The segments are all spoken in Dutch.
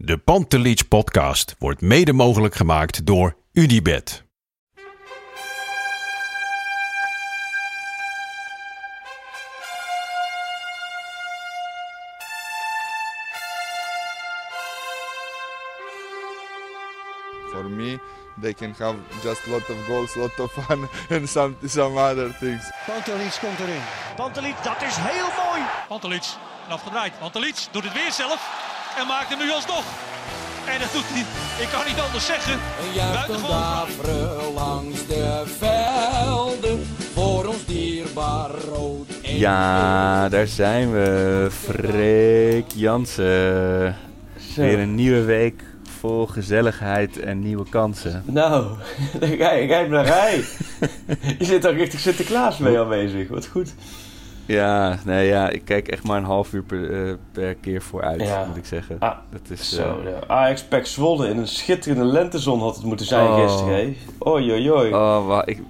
De Pantelich podcast wordt mede mogelijk gemaakt door UdiBet. For me, they can have just a lot of goals, a lot of fun, and some some other things. Pantelic komt erin. Pantelic, dat is heel mooi. Pantelic, afgedraaid. Pantelic doet het weer zelf en maakt hem nu alsnog. En dat doet hij, ik kan niet anders zeggen. Een juichend Buitengewoon daveren langs de velden voor ons dierbaar rood. Ja, daar zijn we. Freek Jansen. Weer een nieuwe week vol gezelligheid en nieuwe kansen. Nou, ga je naar rij. je zit daar richting Sinterklaas mee aanwezig. Wat goed. Ja, nee, ja, ik kijk echt maar een half uur per, eh, per keer vooruit, Ja. moet ik zeggen. Ah, dat is, Zo, eh, ja. Ajax Pek Zwolle in een schitterende lentezon had het moeten zijn Oh. gisteren. hè? Oei, oei, oei. Oh, wa- ik,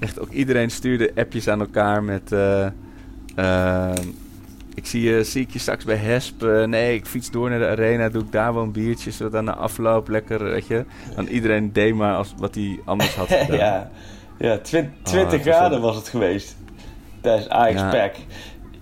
echt ook iedereen stuurde appjes aan elkaar met... eh, ik zie, je, zie ik je straks bij Hesp. nee, ik fiets door naar de arena, doe ik daar wel een biertje, zodat aan de afloop lekker, weet je. Dan iedereen deed maar als wat hij anders had gedaan. ja, ja twin- Oh, 20 het was graden was het geweest. Ajax Ja. Pek.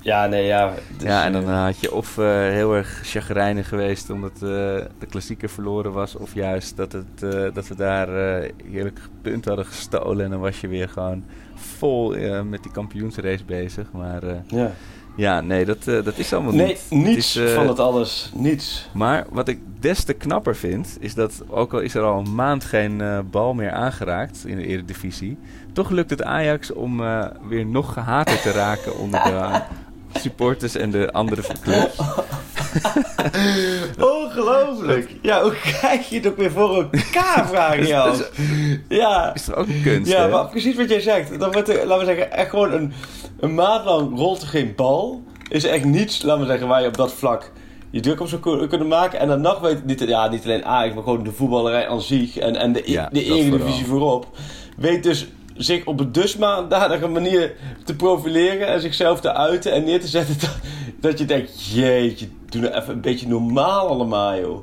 Ja, nee, ja. is, ja, en dan eh, had je of eh, heel erg chagrijnig geweest omdat eh, de klassieker verloren was, of juist dat, het, eh, dat we daar eh, heerlijk punt hadden gestolen. En dan was je weer gewoon vol eh, met die kampioensrace bezig. Maar eh, ja. Ja, nee, dat, eh, dat is allemaal Nee, niet. niets Het is, eh, van het alles. Niets. Maar wat ik des te knapper vind, is dat ook al is er al een maand geen eh, bal meer aangeraakt in de Eredivisie, toch lukt het Ajax om weer nog gehater te raken onder de supporters en de andere clubs. Ongelooflijk. Ja, hoe krijg je het ook weer voor elkaar, vraag je je af. Ja. Is toch ook een kunst, Ja, hè? maar precies wat jij zegt. Dan wordt er, laten we zeggen, echt gewoon een, een maand lang rolt er geen bal. Is er echt niets, laten we zeggen, waar je op dat vlak je druk op zou kun- kunnen maken. En dan nog weet niet, ja, niet alleen Ajax, maar gewoon de voetballerij aan zich en, en de, Ja, de Eredivisie voorop. Weet dus zich op een dusdanige manier te profileren en zichzelf te uiten en neer te zetten dat, dat je denkt, jeetje, doe nou even een beetje normaal allemaal, joh.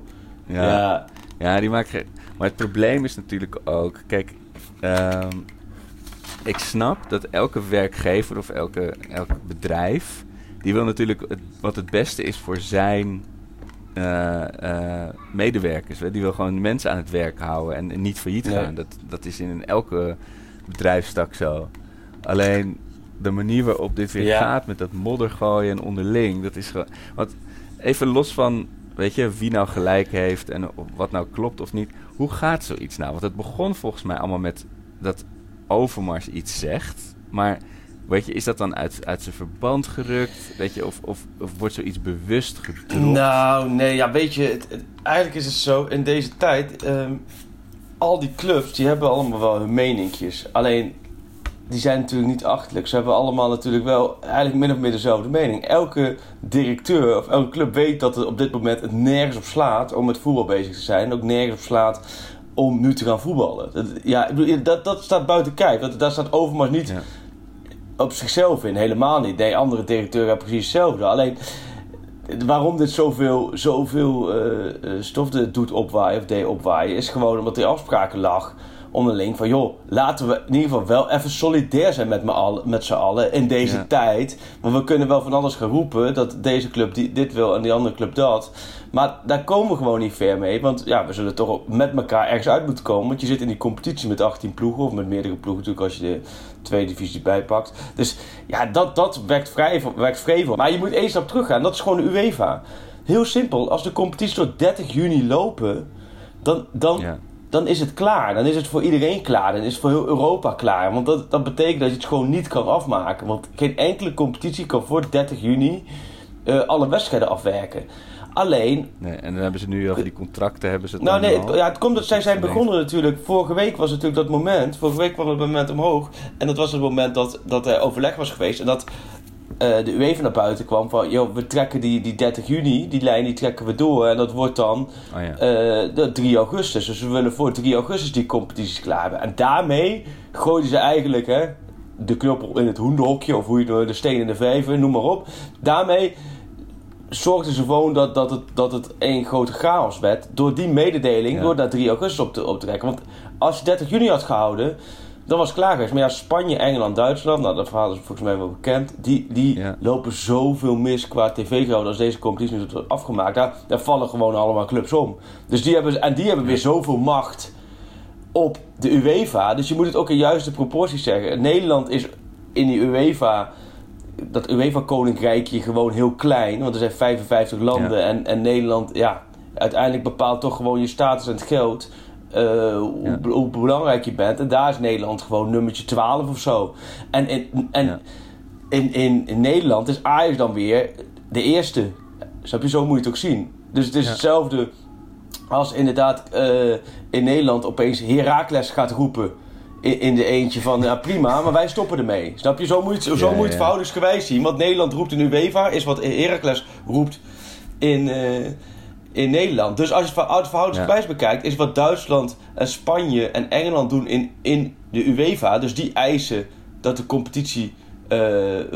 Ja. ja. Ja, die maken. Maar het probleem is natuurlijk ook. Kijk, ehm, ik snap dat elke werkgever of elke, elk bedrijf. die wil natuurlijk het, wat het beste is voor zijn eh, eh, medewerkers. hè. Die wil gewoon mensen aan het werk houden en, en niet failliet Nee. gaan. Dat, dat is in elke bedrijfstak zo. Alleen de manier waarop dit weer Ja. gaat met dat moddergooien en onderling. Dat is gewoon. Want even los van weet je, wie nou gelijk heeft en wat nou klopt of niet. Hoe gaat zoiets nou? Want het begon volgens mij allemaal met dat Overmars iets zegt. Maar weet je, is dat dan uit, uit zijn verband gerukt? Weet je, of, of, of wordt zoiets bewust gedropt? Nou, nee, ja, weet je, het- eigenlijk is het zo, in deze tijd, ehm, al die clubs, die hebben allemaal wel hun meningjes. Alleen, die zijn natuurlijk niet achterlijk. Ze hebben allemaal natuurlijk wel eigenlijk min of meer dezelfde mening. Elke directeur of elke club weet dat het op dit moment het nergens op slaat om met voetbal bezig te zijn. Ook nergens op slaat om nu te gaan voetballen. Dat, ja, dat, dat staat buiten kijf. Dat, daar staat Overmars niet Ja. op zichzelf in. Helemaal niet. Nee, andere directeuren hebben precies hetzelfde. Alleen, waarom dit zoveel, zoveel eh, stof doet opwaaien of deed opwaaien... is gewoon omdat er afspraken lag onderling van... joh, laten we in ieder geval wel even solidair zijn met, me allen, met z'n allen in deze Ja. tijd. Want we kunnen wel van alles gaan roepen dat deze club die, dit wil en die andere club dat... Maar daar komen we gewoon niet ver mee. Want ja, we zullen toch met elkaar ergens uit moeten komen. Want je zit in die competitie met 18 ploegen. Of met meerdere ploegen natuurlijk als je de tweede divisie bijpakt. Dus ja, dat, dat werkt, vrij, werkt vrevel. Maar je moet één stap terug gaan. Dat is gewoon de UEFA. Heel simpel. Als de competitie tot 30 juni lopen... Dan, dan, Ja. Dan is het klaar. Dan is het voor iedereen klaar. Dan is het voor heel Europa klaar. Want dat, dat betekent dat je het gewoon niet kan afmaken. Want geen enkele competitie kan voor 30 juni... eh, alle wedstrijden afwerken. Alleen, Nee, en dan hebben ze nu over die contracten hebben ze het nou nee, al. het, ja, het komt dat zij zijn begonnen natuurlijk. Vorige week was natuurlijk dat moment. Vorige week kwam het moment omhoog. En dat was het moment dat, dat er overleg was geweest. En dat eh, de UEFA naar buiten kwam van... Joh, we trekken die, die 30 juni, die lijn die trekken we door. En dat wordt dan Oh ja. eh, de 3 augustus. Dus we willen voor 3 augustus die competities klaar hebben. En daarmee gooiden ze eigenlijk hè, de knuppel in het hoenderhokje... of hoe je de steen in de vijver, noem maar op. Daarmee zorgden ze gewoon dat, dat, het, dat het één grote chaos werd. Door die mededeling, Ja. door daar 3 augustus op te, op te trekken. Want als je 30 juni had gehouden, dan was het klaar geweest. Maar ja, Spanje, Engeland, Duitsland, nou dat verhaal is volgens mij wel bekend. Die, die Ja. lopen zoveel mis qua tv-gelden als deze competitie nu wordt afgemaakt. Daar, daar vallen gewoon allemaal clubs om. Dus die hebben, en die hebben weer zoveel macht op de UEFA. Dus je moet het ook in juiste proporties zeggen. Nederland is in die UEFA, dat UEFA-koninkrijkje gewoon heel klein. Want er zijn 55 landen Ja. en, en Nederland, ja, uiteindelijk bepaalt toch gewoon je status en het geld. Eh, hoe, Ja. hoe belangrijk je bent. En daar is Nederland gewoon nummertje 12 of zo. En, in, en Ja. in, in, in Nederland is Ajax dan weer de eerste. Snap je? Zo moet je het ook zien. Dus het is Ja. hetzelfde als inderdaad eh, in Nederland opeens Heracles gaat roepen in, in de eentje van ja prima, maar wij stoppen ermee. Snap je? Zo moet je het, zo moet je het verhoudingsgewijs zien. Wat Nederland roept in UEFA is wat Heracles roept in, eh, in Nederland. Dus als je het ver- het verhoudingsgewijs bekijkt, is wat Duitsland en Spanje en Engeland doen in, in de UEFA. Dus die eisen dat de competitie eh,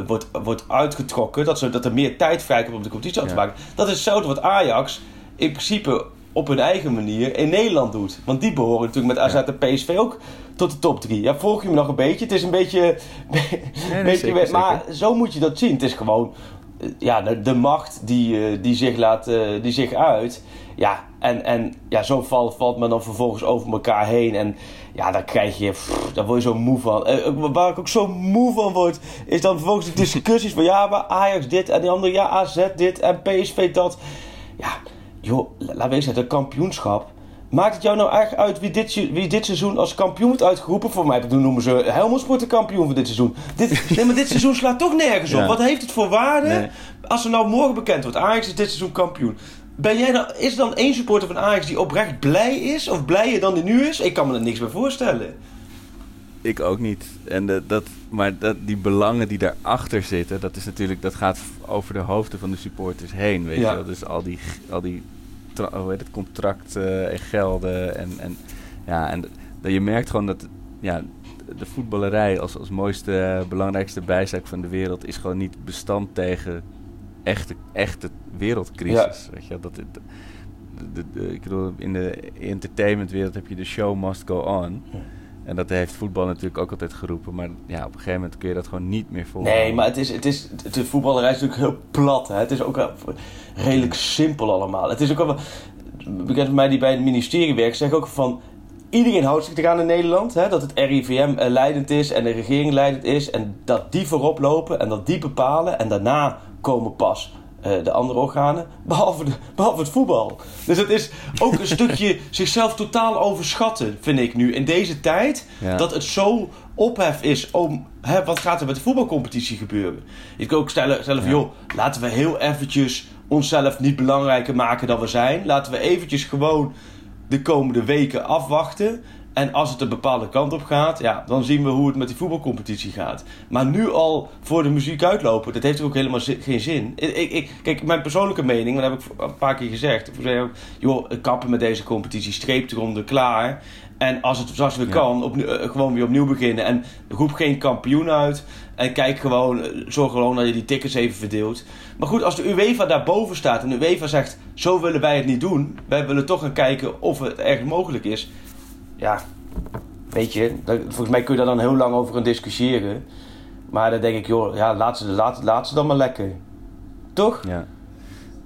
wordt, wordt uitgetrokken. Dat, ze, dat er meer tijd vrijkomt om de competitie af te Ja. maken. Dat is hetzelfde wat Ajax in principe op hun eigen manier in Nederland doet. Want die behoren natuurlijk met AZ en PSV ook tot de top 3. Ja, volg je me nog een beetje? Het is een beetje... nee, beetje zeker, maar zo moet je dat zien. Het is gewoon ja, de, macht die, eh, die, zich laat, eh, die zich uit. Ja, en, en ja, zo valt, valt men dan vervolgens over elkaar heen. En ja, dan krijg je, daar word je zo moe van. Eh, waar ik ook zo moe van word, is dan vervolgens de discussies van ja, maar Ajax dit en die andere, ja, AZ dit en PSV dat. Ja, joh, la- laat wezen, het kampioenschap. Maakt het jou nou echt uit wie dit, wie dit seizoen als kampioen wordt uitgeroepen? Voor mij noemen ze Helmond Sport de kampioen van dit seizoen. Dit, nee, maar dit seizoen slaat toch nergens op. Ja. Wat heeft het voor waarde Nee. als er nou morgen bekend wordt? Ajax is dit seizoen kampioen. Ben jij dan, is er dan één supporter van Ajax die oprecht blij is? Of blijer dan die nu is? Ik kan me er niks bij voorstellen. Ik ook niet. En de, dat, maar dat, die belangen die daarachter zitten, dat is natuurlijk, dat gaat over de hoofden van de supporters heen. Weet Ja. je wel? Dus al die, al die hoe heet het, contracten en gelden. En, en, ja, en dat je merkt gewoon dat ja, de voetballerij als, als mooiste, belangrijkste bijzaak van de wereld is gewoon niet bestand tegen echte, echte wereldcrisis. Weet je? Dat, het- de, de, de- ik bedoel, in de entertainmentwereld heb je de show must go on. En dat heeft voetbal natuurlijk ook altijd geroepen. Maar ja, op een gegeven moment kun je dat gewoon niet meer volhouden. Nee, maar het is, het is, de voetballerij is natuurlijk heel plat. Hè? Het is ook redelijk simpel allemaal. Het is ook wel, bekend van mij die bij het ministerie werkt, zeg ook van... Iedereen houdt zich eraan in Nederland. Hè? Dat het RIVM eh, leidend is en de regering leidend is. En dat die voorop lopen en dat die bepalen. En daarna komen pas de andere organen. Behalve, de, behalve het voetbal. Dus het is ook een stukje zichzelf totaal overschatten, vind ik nu. In deze tijd. Ja. Dat het zo ophef is om... Hè, wat gaat er met de voetbalcompetitie gebeuren? Ik kan ook stellen, stellen van... Ja. joh, laten we heel eventjes onszelf niet belangrijker maken dan we zijn. Laten we eventjes gewoon de komende weken afwachten. En als het een bepaalde kant op gaat, ja, dan zien we hoe het met die voetbalcompetitie gaat. Maar nu al voor de muziek uitlopen, dat heeft ook helemaal geen zin. Ik, ik, kijk, mijn persoonlijke mening, dat heb ik een paar keer gezegd. Ik zei joh, kappen met deze competitie, streep eronder, klaar. En als het zoals weer Ja. kan, eh, gewoon weer opnieuw beginnen. En roep geen kampioen uit. En kijk gewoon, eh, zorg gewoon dat je die tickets even verdeelt. Maar goed, als de UEFA daarboven staat en de UEFA zegt: zo willen wij het niet doen. Wij willen toch gaan kijken of het ergens mogelijk is. Ja, weet je, volgens mij kun je daar dan heel lang over gaan discussiëren. Maar dan denk ik, joh, ja, laat ze, laat, laat ze dan maar lekker. Toch? Ja,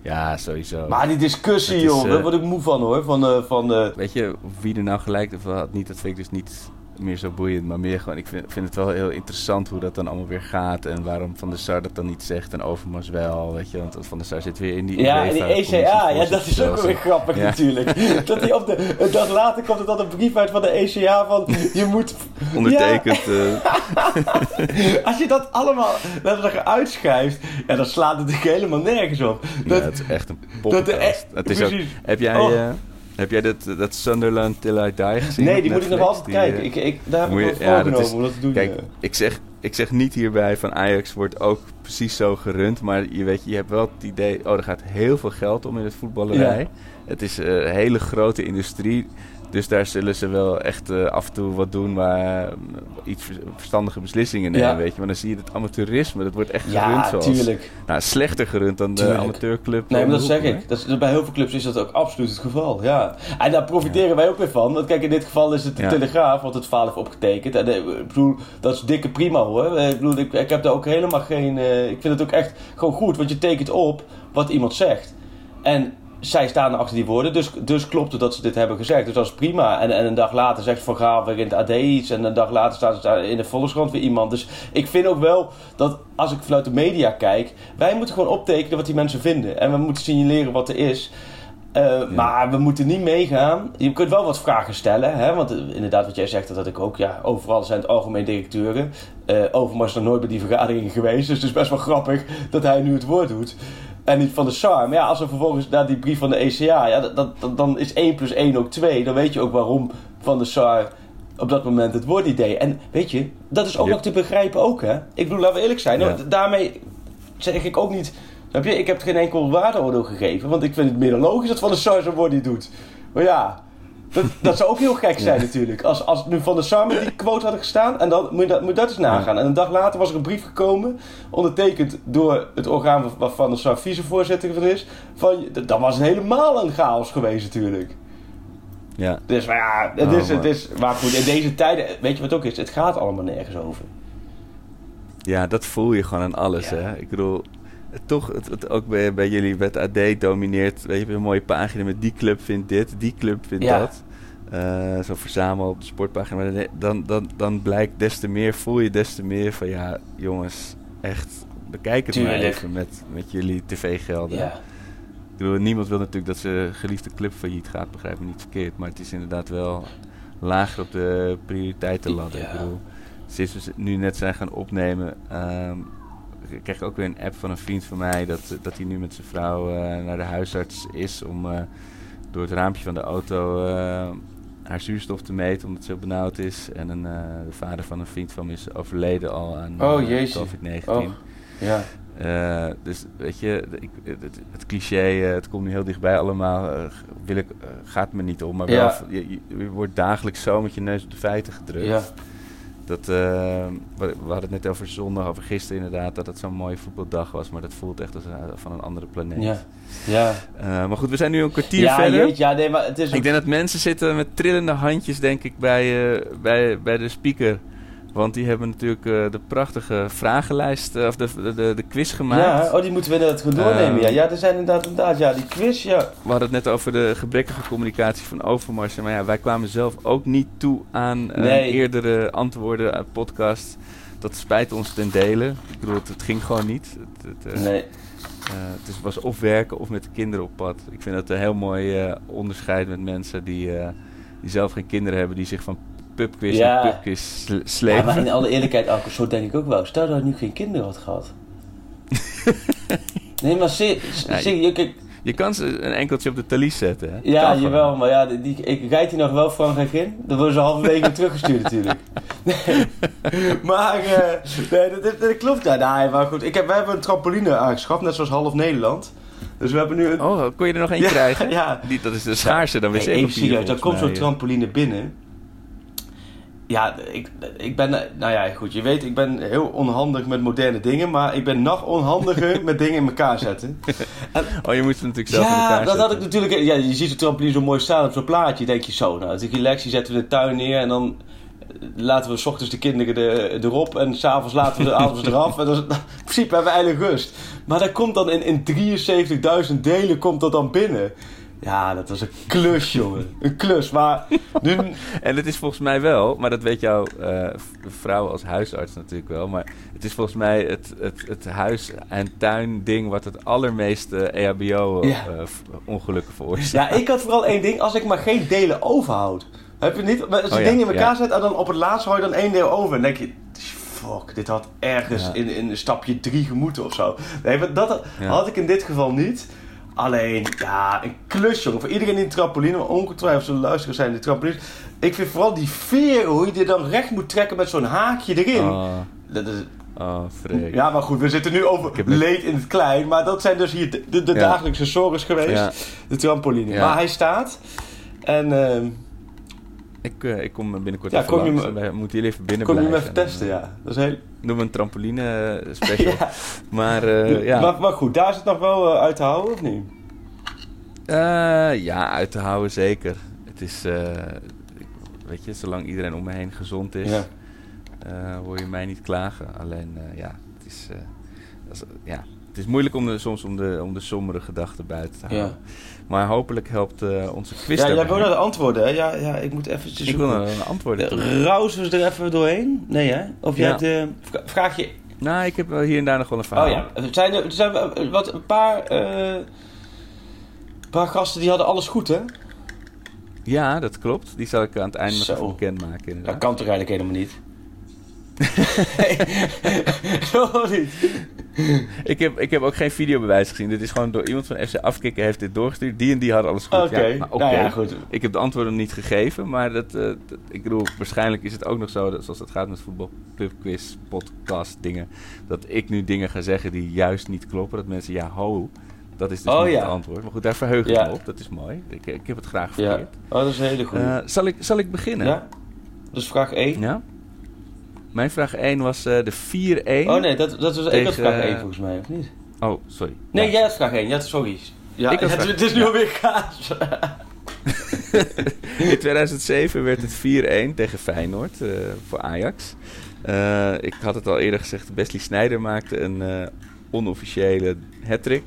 ja sowieso. Maar die discussie, is, joh, eh, daar word ik moe van hoor. Van, eh, van, eh, Weet je, wie er nou gelijk of had niet, dat vind ik dus niet meer zo boeiend. Maar meer gewoon, ik vind, vind het wel heel interessant hoe dat dan allemaal weer gaat. En waarom Van der Sar dat dan niet zegt en Overmars wel. Weet je, want Van der Sar zit weer in die Ja, en die ECA, ja, dat is ook weer grappig Ja. natuurlijk. Dat hij op de, een dag later komt er dan een brief uit van de ECA van je moet... Ondertekend. eh, als je dat allemaal uitschrijft, ja, dan slaat het natuurlijk helemaal nergens op. ja, Dat, het is echt een dat de, poppenkast. Het is ook, heb jij, Oh. eh, heb jij dat, dat Sunderland Till I Die gezien? Nee, die moet ik nog altijd Die, kijken. Ik, ik, daar heb moet ik wel ja, dat voorgenomen is- om dat te doen. Kijk, ja. ik zeg, ik zeg niet hierbij van Ajax wordt ook precies zo gerund. Maar je weet, je hebt wel het idee, oh, er gaat heel veel geld om in het voetballerij. Het is eh, een hele grote industrie. Dus daar zullen ze wel echt eh, af en toe wat doen waar eh, iets ver- verstandige beslissingen nemen, Ja. weet je. Maar dan zie je het amateurisme, dat wordt echt gerund Ja, zoals... tuurlijk. Nou, slechter gerund dan de amateurclub. Nee, maar dat hoek, zeg ik. Dat is, bij heel veel clubs is dat ook absoluut het geval. Ja. En daar profiteren wij ook weer van. Want kijk, in dit geval is het de. Telegraaf wat het verhaal heeft opgetekend. En eh, ik bedoel, dat is dikke prima hoor. Ik bedoel, ik, ik heb daar ook helemaal geen... ik vind het ook echt gewoon goed, want je tekent op wat iemand zegt. En zij staan achter die woorden, dus, dus klopt het dat ze dit hebben gezegd. Dus dat is prima. En, en een dag later zegt Van Gaal weer in het AD iets. En een dag later staat er in de Volkskrant weer iemand. Dus ik vind ook wel dat als ik vanuit de media kijk... wij moeten gewoon optekenen wat die mensen vinden. En we moeten signaleren wat er is. Eh, Maar we moeten niet meegaan. Je kunt wel wat vragen stellen. Hè? Want eh, inderdaad, wat jij zegt, dat had ik ook. Ja, overal zijn het algemeen directeuren. Eh Overmars is nog nooit bij die vergaderingen geweest. Dus het is best wel grappig dat hij nu het woord doet. En niet van de SAR. Maar ja, als er vervolgens naar die brief van de ECA... Ja, dat, dat, dan is 1 plus 1 ook 2. Dan weet je ook waarom van de SAR op dat moment het woord niet deed. En weet je, dat is ook nog te begrijpen ook, hè. Ik bedoel, laten we eerlijk zijn. Ja. Nou, Daarmee zeg ik ook niet... Snap je? Ik heb geen enkel waardeoordeel gegeven. Want ik vind het meer dan logisch dat Van der Sar zijn woord niet doet. Maar ja, dat, dat zou ook heel gek zijn natuurlijk. Als, als nu Van der Sar met die quote hadden gestaan. En dan moet je dat, moet dat eens nagaan. En een dag later was er een brief gekomen. Ondertekend door het orgaan waar- waar Van der Sar vicevoorzitter van is. Van, dan was het helemaal een chaos geweest natuurlijk. Ja. Dus maar ja, het Oh, is, het is, maar goed, in deze tijden, weet je wat het ook is? Het gaat allemaal nergens over. Ja, dat voel je gewoon aan alles. Ja. Hè? Ik bedoel, toch, het, het ook bij, bij jullie, bij het AD domineert. Weet je, een mooie pagina met die club vindt dit, die club vindt Ja. dat. Eh, zo verzamel op de sportpagina. Maar dan- dan, dan, blijkt des te meer, voel je des te meer van ja, jongens, echt, bekijk het maar even met, met jullie tv-gelden. Ja. Ik bedoel, niemand wil natuurlijk dat zijn geliefde club failliet gaat, begrijp me niet verkeerd. Maar het is inderdaad wel lager op de prioriteitenladder. Ja. Ik bedoel, sinds we ze nu net zijn gaan opnemen, ehm, ik kreeg ook weer een app van een vriend van mij dat, dat hij nu met zijn vrouw eh, naar de huisarts is om eh, door het raampje van de auto eh, haar zuurstof te meten omdat ze heel benauwd is. En een, de vader van een vriend van me is overleden al aan Oh, eh, jeetje. COVID-19. Oh. Ja. Dus weet je, ik, het, het cliché, het komt nu heel dichtbij allemaal, wil ik, gaat me niet om. Maar wel, Ja. je, je wordt dagelijks zo met je neus op de feiten gedrukt. Ja. Dat, eh, we, hadden het net over zondag, over gisteren inderdaad, dat het zo'n mooie voetbaldag was. Maar dat voelt echt als van een andere planeet. Ja. Ja. Eh, maar goed, we zijn nu een kwartier Ja, verder. ja, nee, maar het is Ik denk dat mensen zitten met trillende handjes, denk ik, bij, eh, bij, bij de speaker. Want die hebben natuurlijk eh, de prachtige vragenlijst, eh, of de, de, de, quiz gemaakt. Ja, oh, die moeten we inderdaad gaan doornemen. ja. Ehm. ja, er zijn inderdaad, inderdaad, ja, die quiz, ja. We hadden het net over de gebrekkige communicatie van Overmars. Maar ja, wij kwamen zelf ook niet toe aan eh, Nee. eerdere antwoorden uit podcast. Dat spijt ons ten dele. Ik bedoel, het, het ging gewoon niet. Het, het, Nee. het was of werken of met de kinderen op pad. Ik vind dat een heel mooi onderscheid met mensen die, die zelf geen kinderen hebben. Die zich van pubquiz Ja. en pubquiz Ja, maar in alle eerlijkheid, Alko, zo denk ik ook wel. Stel dat hij nu geen kinderen had gehad. nee, maar zie, Ja, je, Je kan ze een enkeltje op de talies zetten. Hè? ja, Kan jawel, maar ja, die, die- ik rijd hij nog wel Frankrijk in. Dan worden ze halverwege weer teruggestuurd natuurlijk. Nee. Maar, eh, nee, dat, dat, dat klopt. Ja, nee, maar goed, ik heb, wij hebben een trampoline aangeschaft, net zoals half Nederland. Dus we hebben nu een... Oh, kon je er nog één Ja, krijgen? ja. Die, dat is de schaarse dan Nee, wc even serieus, dan komt zo'n trampoline binnen. Ja, ik, ik ben, nou ja, goed, je weet, ik ben heel onhandig met moderne dingen, maar ik ben nog onhandiger met dingen in elkaar zetten. Oh, je moet het natuurlijk zelf in ja, elkaar dat had ik natuurlijk, ja, je ziet zo'n trampoline zo mooi staan op zo'n plaatje, denk je zo, nou, het is relax, die zetten we in de tuin neer en dan laten we s ochtends de kinderen er, erop en s'avonds laten we de avonds eraf. En dan, in principe hebben we eigenlijk rust. Maar dat komt dan in, in 73.000 delen komt dat dan binnen. Ja, dat was een klus, jongen. Een klus. Maar nu, En het is volgens mij wel, maar dat weet jouw v- vrouw als huisarts natuurlijk wel. Maar het is volgens mij het, het, het huis- en tuin-ding wat het allermeeste E Ja. EHBO-ongelukken veroorzaakt. ja, ik had vooral één ding. Als ik maar geen delen overhoud. Heb je niet? Als je Oh ja, dingen in elkaar ja. zet en dan op het laatst hou je dan één deel over. En denk je, fuck, dit had ergens in, in stapje drie gemoeten of zo. Nee, maar dat had ik in dit geval niet. Alleen, ja, een klus, jongen. Voor iedereen die een trampoline, maar ongetwijfeld zullen luisteren zijn die trampolines. Ik vind vooral die veer, hoe je die dan recht moet trekken met zo'n haakje erin. Oh, Dat is, Oh, Freek. ja, maar goed, we zitten nu over leed in het klein. Maar dat zijn dus hier de, de, de Ja. dagelijkse zorgers geweest. Ja. De trampoline. Ja. Maar hij staat. En ehm, Ik, eh, ik kom binnenkort Ja, even kom je me- moeten jullie even binnen kom je blijven. even testen, ja. Dat is heel... We een trampoline eh, special. Ja. Maar eh, ja. Maar, maar goed, daar is het nog wel uit te houden, of niet? Ja, uit te houden zeker. Het is, weet je, zolang iedereen om me heen gezond is, Ja. hoor je mij niet klagen. Alleen, ja, het is, als- ja, het is moeilijk om de, soms om de, om de sombere gedachten buiten te houden. Ja. Maar hopelijk helpt eh, onze quiz Ja, jij wil naar de antwoorden, hè? Ja, ja, ik moet eventjes Ik wil naar een antwoord. toe. Rauzen we er even doorheen? Nee, hè? Of jij Ja. hebt, vra- vraag je... Nou, ik heb wel hier en daar nog wel een verhaal. Oh ja, er zijn, er zijn eh, wat, een paar, een paar gasten die hadden alles goed, hè? Ja, dat klopt. Die zal ik aan het einde nog even bekendmaken. Dat kan toch eigenlijk helemaal niet? Niet. Ik, heb, ik heb ook geen videobewijs gezien. Dit is gewoon door iemand van FC Afkikken heeft dit doorgestuurd. Die en die hadden alles goed. Oké, Ja, nou ja, goed. Ik heb de antwoorden niet gegeven, maar dat, eh, dat- ik bedoel, waarschijnlijk is het ook nog zo, dat, zoals het gaat met voetbal, pubquiz, podcast, dingen, dat ik nu dingen ga zeggen die juist niet kloppen. Dat mensen, ja, ho, dat is dus Oh, niet ja. het antwoord. Maar goed, daar verheug ik Ja. me op. Dat is mooi. Ik, ik heb het graag Ja, verkeerd. oh, dat is een hele goede. Eh, zal, ik, zal ik beginnen? ja? Dus vraag 1. Ja? Mijn vraag 1 was eh, de 4-1. Oh nee, dat, dat was, ik had Tegen, vraag 1 eh, volgens mij, of niet? Oh, sorry. Nee, Ja. jij had vraag 1. Ja, sorry. Ja, Ik had het, vraag- het is nu ja. alweer kaas. In 2007 werd het 4-1 tegen Feyenoord eh, voor Ajax. Eh, ik had het al eerder gezegd, Wesley Sneijder maakte een eh, onofficiële hat-trick.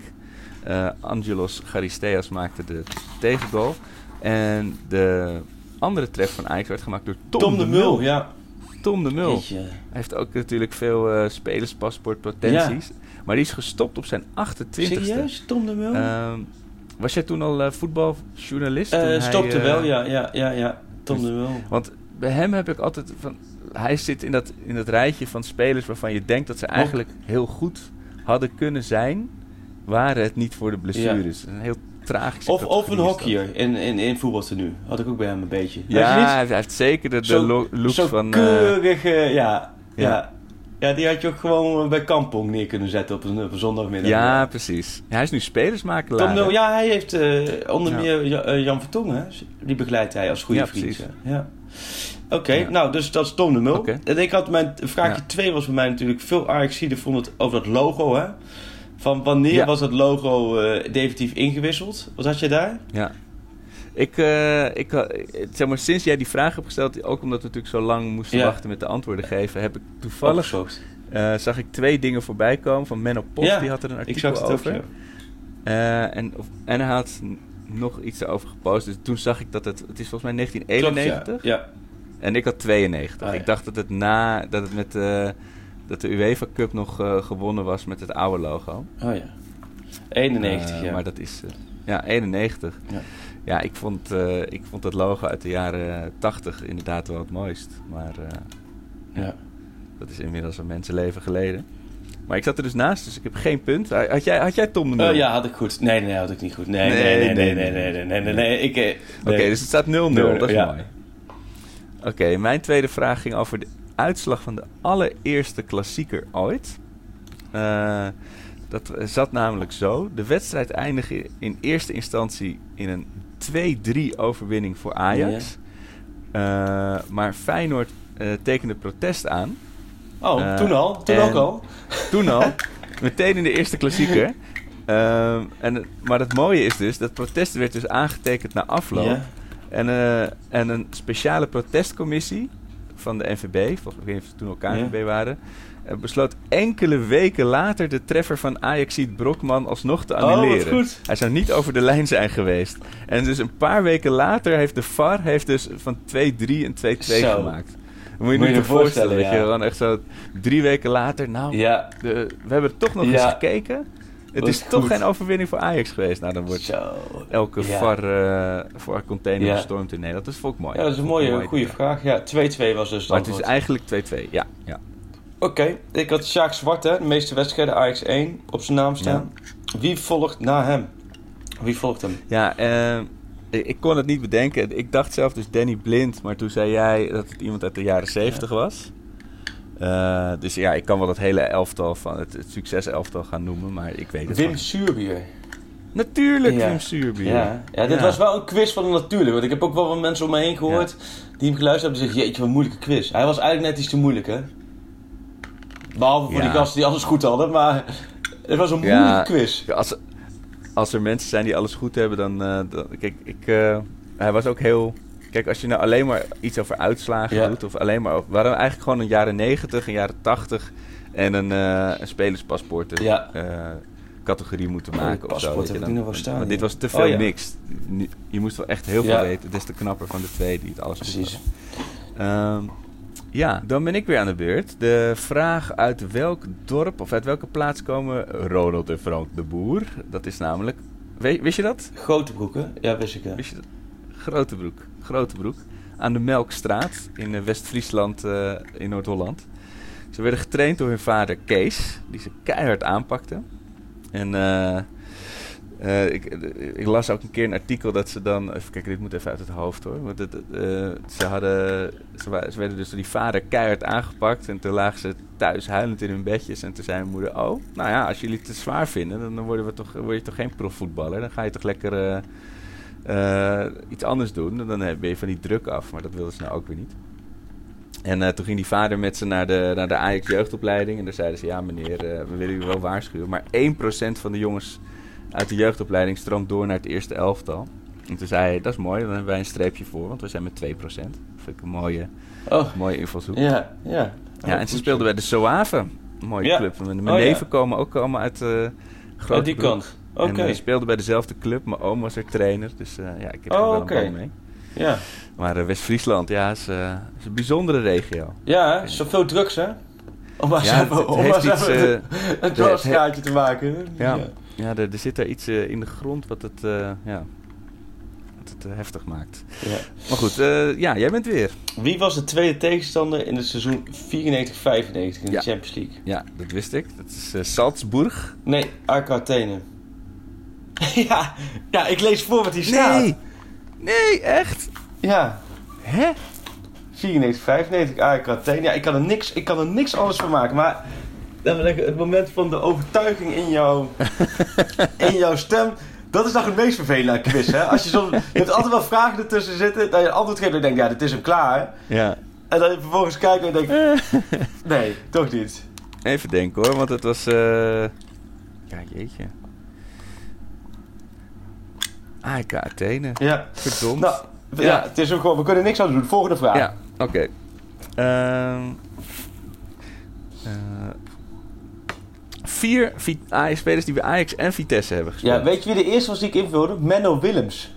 Eh, Angelos Charisteas maakte de tegengoal. En de andere treffer van Ajax werd gemaakt door Tom, Tom de Mul, ja. Tom de Mul. Jeetje. Hij heeft ook natuurlijk veel eh spelerspaspoortpotenties. Maar die is gestopt op zijn 28e. Serieus? Tom de Mul? Ehm, was jij toen al eh, voetbaljournalist? Hij, stopte wel, ja, ja, ja, ja. Tom de Mul. Want bij hem heb ik altijd van. Hij zit in dat, in dat rijtje van spelers waarvan je denkt dat ze eigenlijk heel goed hadden kunnen zijn. Waren het niet voor de blessures. Een heel Of, of een hockeyer in, in, in voetbaltenu. Had ik ook bij hem een beetje. Ja, hij heeft zeker de, de Zo- lo- looks Zo'n van. eh, keurige, ja, ja. ja. ja. die had je ook gewoon bij Kampong neer kunnen zetten op een, op een zondagmiddag. ja, precies. Hij is nu spelersmakelaar. Tom ja, hij heeft eh, onder meer Ja- eh, Jan Vertongen, die begeleidt hij als goede Ja, vriend. precies. Ja. Oké, nou, dus dat is Tom de Mul. En ik had mijn vraagje Ja. 2 was bij mij natuurlijk veel Ajaxiden vonden het over dat logo, hè? Van wanneer Ja. was dat logo eh, definitief ingewisseld? Wat had je daar? Ja. Ik, eh, ik, eh, zeg maar, sinds jij die vraag hebt gesteld, ook omdat we natuurlijk zo lang moesten Ja. wachten met de antwoorden geven, heb ik toevallig zag ik twee dingen voorbij komen van Menno Post. Ja, die had er een Ik artikel zag het ook, over. ja. Eh, en, of, en hij had nog iets erover gepost. Dus toen zag ik dat het... Het is volgens mij Klopt, 1991. ja. En ik had 92. Ah. Ik dacht dat het na... Dat het met dat de UEFA Cup nog eh, gewonnen was met het oude logo. Oh ja. 91, eh, ja. Maar dat is... Eh, ja, 91. Ja. Ja, ik vond, uh, ik vond dat logo uit de jaren 80 inderdaad wel het mooist. Maar ja. dat is inmiddels een mensenleven geleden. Maar ik zat er dus naast, dus ik heb geen punt. Had jij, had jij Tom de oh nul? Uh, ja, had ik goed. Nee, nee, had ik niet goed. Nee, nee, nee, nee, nee, nee, nee, nee. nee, Oké, dus het staat 0-0. Dat is ja. mooi. Oké, mijn tweede vraag ging over de uitslag van de allereerste klassieker ooit. Eh, dat zat namelijk zo. De wedstrijd eindigde in eerste instantie in een 2-3 overwinning voor Ajax. Eh, maar Feyenoord eh, tekende protest aan. Oh, toen al? Toen en- ook al? Toen al, meteen in de eerste klassieker. Ehm, en, maar het mooie is dus, dat protest werd dus aangetekend na afloop. En, eh, en een speciale protestcommissie van de NVB, volgens mij of ze toen elkaar Ja. Waren, eh, besloot enkele weken later de treffer van Ajaxiet Brokman alsnog te Oh, annuleren. Hij zou niet over de lijn zijn geweest. En dus een paar weken later heeft de VAR heeft dus van 2-3 en 2-2 Zo. gemaakt. Dat moet je Moet je je voorstellen. weet je, gewoon echt zo drie weken later. Nou, Ja. de- we hebben toch nog Ja. eens gekeken. Het is toch geen overwinning voor Ajax geweest. Nou, dan wordt Zo. elke Ja. VAR eh voor container Ja. gestormd in Nederland. Dat is volk mooi. Ja, dat is een mooie, goede vraag. Ja, 2-2 was dus het Maar het is eigenlijk 2-2. Ja, ja. Oké, ik had Sjaak Zwart, hè, de meeste wedstrijden Ajax 1 op zijn naam staan. Wie volgt na hem? Wie volgt hem? ja eh, ik, ik kon het niet bedenken. Ik dacht zelf dus Danny Blind. Maar toen zei jij dat het iemand uit de jaren 70 was. Eh, dus ja, ik kan wel het hele elftal van het, het succeselftal gaan noemen, maar ik weet het Wim. Suurbier. Natuurlijk Ja. Wim Suurbier. Ja. ja, dit Ja. was wel een quiz van de natuurlijk. Want ik heb ook wel wat mensen om me heen gehoord die hem geluisterd hebben. Die zeggen, jeetje, wat een moeilijke quiz. Hij was eigenlijk net iets te moeilijk, hè? Behalve voor die gasten die alles goed hadden. Maar het was een moeilijke quiz. Als, als er mensen zijn die alles goed hebben, dan... eh, dan kijk, ik, eh, hij was ook heel... Kijk, als je nou alleen maar iets over uitslagen Ja. doet, of alleen maar over... We hadden eigenlijk gewoon een jaren 90, een jaren 80 en een, eh een spelerspaspoort Ja. eh, categorie moeten maken of zo. je dan. nog staan, ja. dit was te Oh, veel ja. mixed. Je moest wel echt heel veel Ja. weten. Des te knapper van de twee die het alles Precies. Ehm, ja, dan ben ik weer aan de beurt. De vraag uit welk dorp of uit welke plaats komen Ronald en Frank de Boer? Dat is namelijk... wist je dat? Grote broeken, ja, wist ik. Ja. Wist je dat? Grotebroek. Grotebroek. Aan de Melkstraat in eh, West-Friesland eh, in Noord-Holland. Ze werden getraind door hun vader Kees, die ze keihard aanpakte. En eh, ik, ik las ook een keer een artikel dat ze dan... Even kijken, dit moet even uit het hoofd hoor. Want ze, hadden, ze, werden dus door die vader keihard aangepakt. En toen lagen ze thuis huilend in hun bedjes. En toen zei mijn moeder... Oh, nou ja, als jullie het te zwaar vinden... dan worden we toch, word je toch geen profvoetballer. Dan ga je toch lekker... eh, iets anders doen. En dan ben je van die druk af. Maar dat wilden ze nou ook weer niet. En eh, toen ging die vader met ze naar de, naar de Ajax jeugdopleiding. En daar zeiden ze, ja meneer, eh, we willen u wel waarschuwen. Maar 1% van de jongens uit de jeugdopleiding stroomt door naar het eerste elftal. En toen zei hij, dat is mooi, dan hebben wij een streepje voor. Want we zijn met 2%. Dat vind ik een mooie, Oh, mooie invalshoek. Ja, ja, ja. en ze speelden bij de Soave. Een mooie Ja. club. Mijn, Oh, ja. neven komen ook allemaal uit uh, Uit die kant. Oké. En speelden bij dezelfde club. Mijn oom was er trainer. Dus uh, ja, ik heb Oh, er wel oké. een mee. Ja, Maar uh, West-Friesland, ja, is, is een bijzondere regio. ja zoveel drugs, hè? Om maar Ja, het om heeft maar iets, eh, een dwarskaartje te maken. Ja, ja er, er zit daar iets in de grond wat het, ja, wat het heftig maakt. Ja. Maar goed, uh, ja, jij bent weer. Wie was de tweede tegenstander in het seizoen 94-95 in de. Champions League? Ja, dat wist ik. Dat is uh, Salzburg. Nee, AK Athene. ja, ja, ik lees voor wat hier staat. Nee, nee, echt? Ja. Hè? 94, 95, AK Athene. Ja, ik kan er niks, ik kan er niks anders van maken, maar het moment van de overtuiging in jouw, in jouw stem. Dat is nog het meest vervelende aan quiz, hè? Als je, zo, je hebt altijd wel vragen ertussen zitten, dat je antwoord geeft en je denkt, ja, dit is hem klaar. Ja. En dan je vervolgens kijkt en denkt, nee, toch niet. Even denken hoor, want het was... Uh... Ja, jeetje. AEK Athene. Ja. Verdomd. Nou, ja. ja, het is ook gewoon, we kunnen niks aan doen. Volgende vraag. Ja, oké. Okay. Uh, uh, vier spelers die bij Ajax en Vitesse hebben gespeeld. Ja, weet je wie de eerste was die ik invulde? Menno Willems.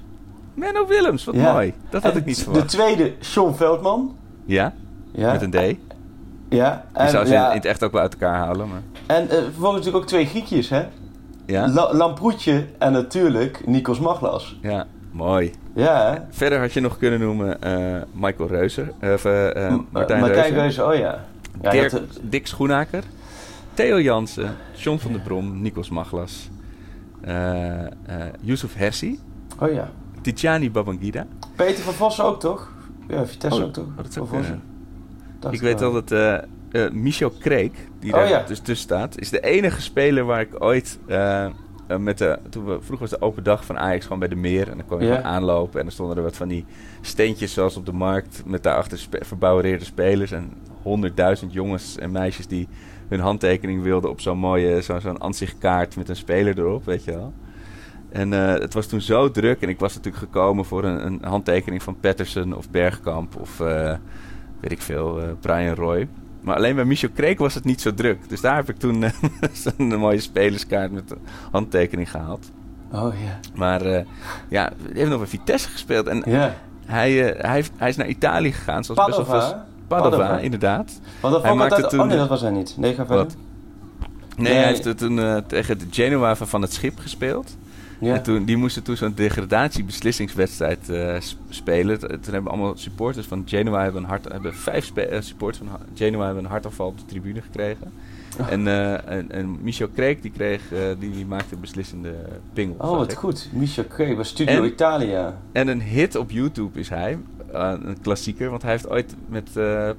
Menno Willems, wat ja. mooi. Dat had en ik niet verwacht. De tweede, Sean Veldman. Ja, ja. met een D. Ja. En, Die zou ze in het echt ook wel uit elkaar halen. Maar... En uh, vervolgens natuurlijk ook twee Griekjes, hè? Ja. La Lamproetje en natuurlijk Nikos Maglas. Ja, mooi. Ja? Verder had je nog kunnen noemen uh, Michael Reuser. Of uh, Martijn, Martijn Reuser. Oh ja. ja Dirk, dat, Dick Schoenaker. Theo Jansen. John van der Brom. Nikos Maglas. Uh, Yusuf Hersi. Oh ja. Tijani Babangida. Peter van Vossen ook toch? Ja, Vitesse oh, ook toch? Oh, dat zou ik weet wel dat uh, Michel Kreek, die oh, daar ja. dus tussen staat, is de enige speler waar ik ooit uh, met de, toen we, vroeger was de open dag van Ajax gewoon bij de meer en dan kon je gewoon aanlopen en dan stonden er wat van die steentjes zoals op de markt met daarachter spe verbouwereerde spelers en honderdduizend jongens en meisjes die hun handtekening wilden op zo'n mooie, zo'n zo'n ansichtkaart met een speler erop, weet je wel. En uh, het was toen zo druk en ik was natuurlijk gekomen voor een, een handtekening van Patterson of Bergkamp of uh, weet ik veel, uh, Brian Roy. Maar alleen bij Michel Kreek was het niet zo druk. Dus daar heb ik toen een mooie spelerskaart met een handtekening gehaald. Oh ja. Maar uh, ja, hij heeft nog bij Vitesse gespeeld. En yeah. hij, uh, hij, hij is naar Italië gegaan. Zoals Padova. best wel. Padova, Padova, inderdaad. Want dat hij maakte toen... Oh nee, dat was hij niet. Nee, ga verder. Nee, nee, hij heeft toen uh, tegen de Genoa van het schip gespeeld. Ja. En toen, die moesten toen zo'n degradatiebeslissingswedstrijd s- spelen. T- Toen hebben allemaal supporters van Genoa hebben een hart, hebben vijf eh, supporters van Genoa hebben een hartaanval op de tribune gekregen. Oh. En, eh, en, en Michel Kreek die kreeg, die, die maakte beslissende pingel. Oh, wat ik. goed. Michel Kree bij Studio En- Italia. En een hit op YouTube is hij. een klassieker, want hij heeft ooit met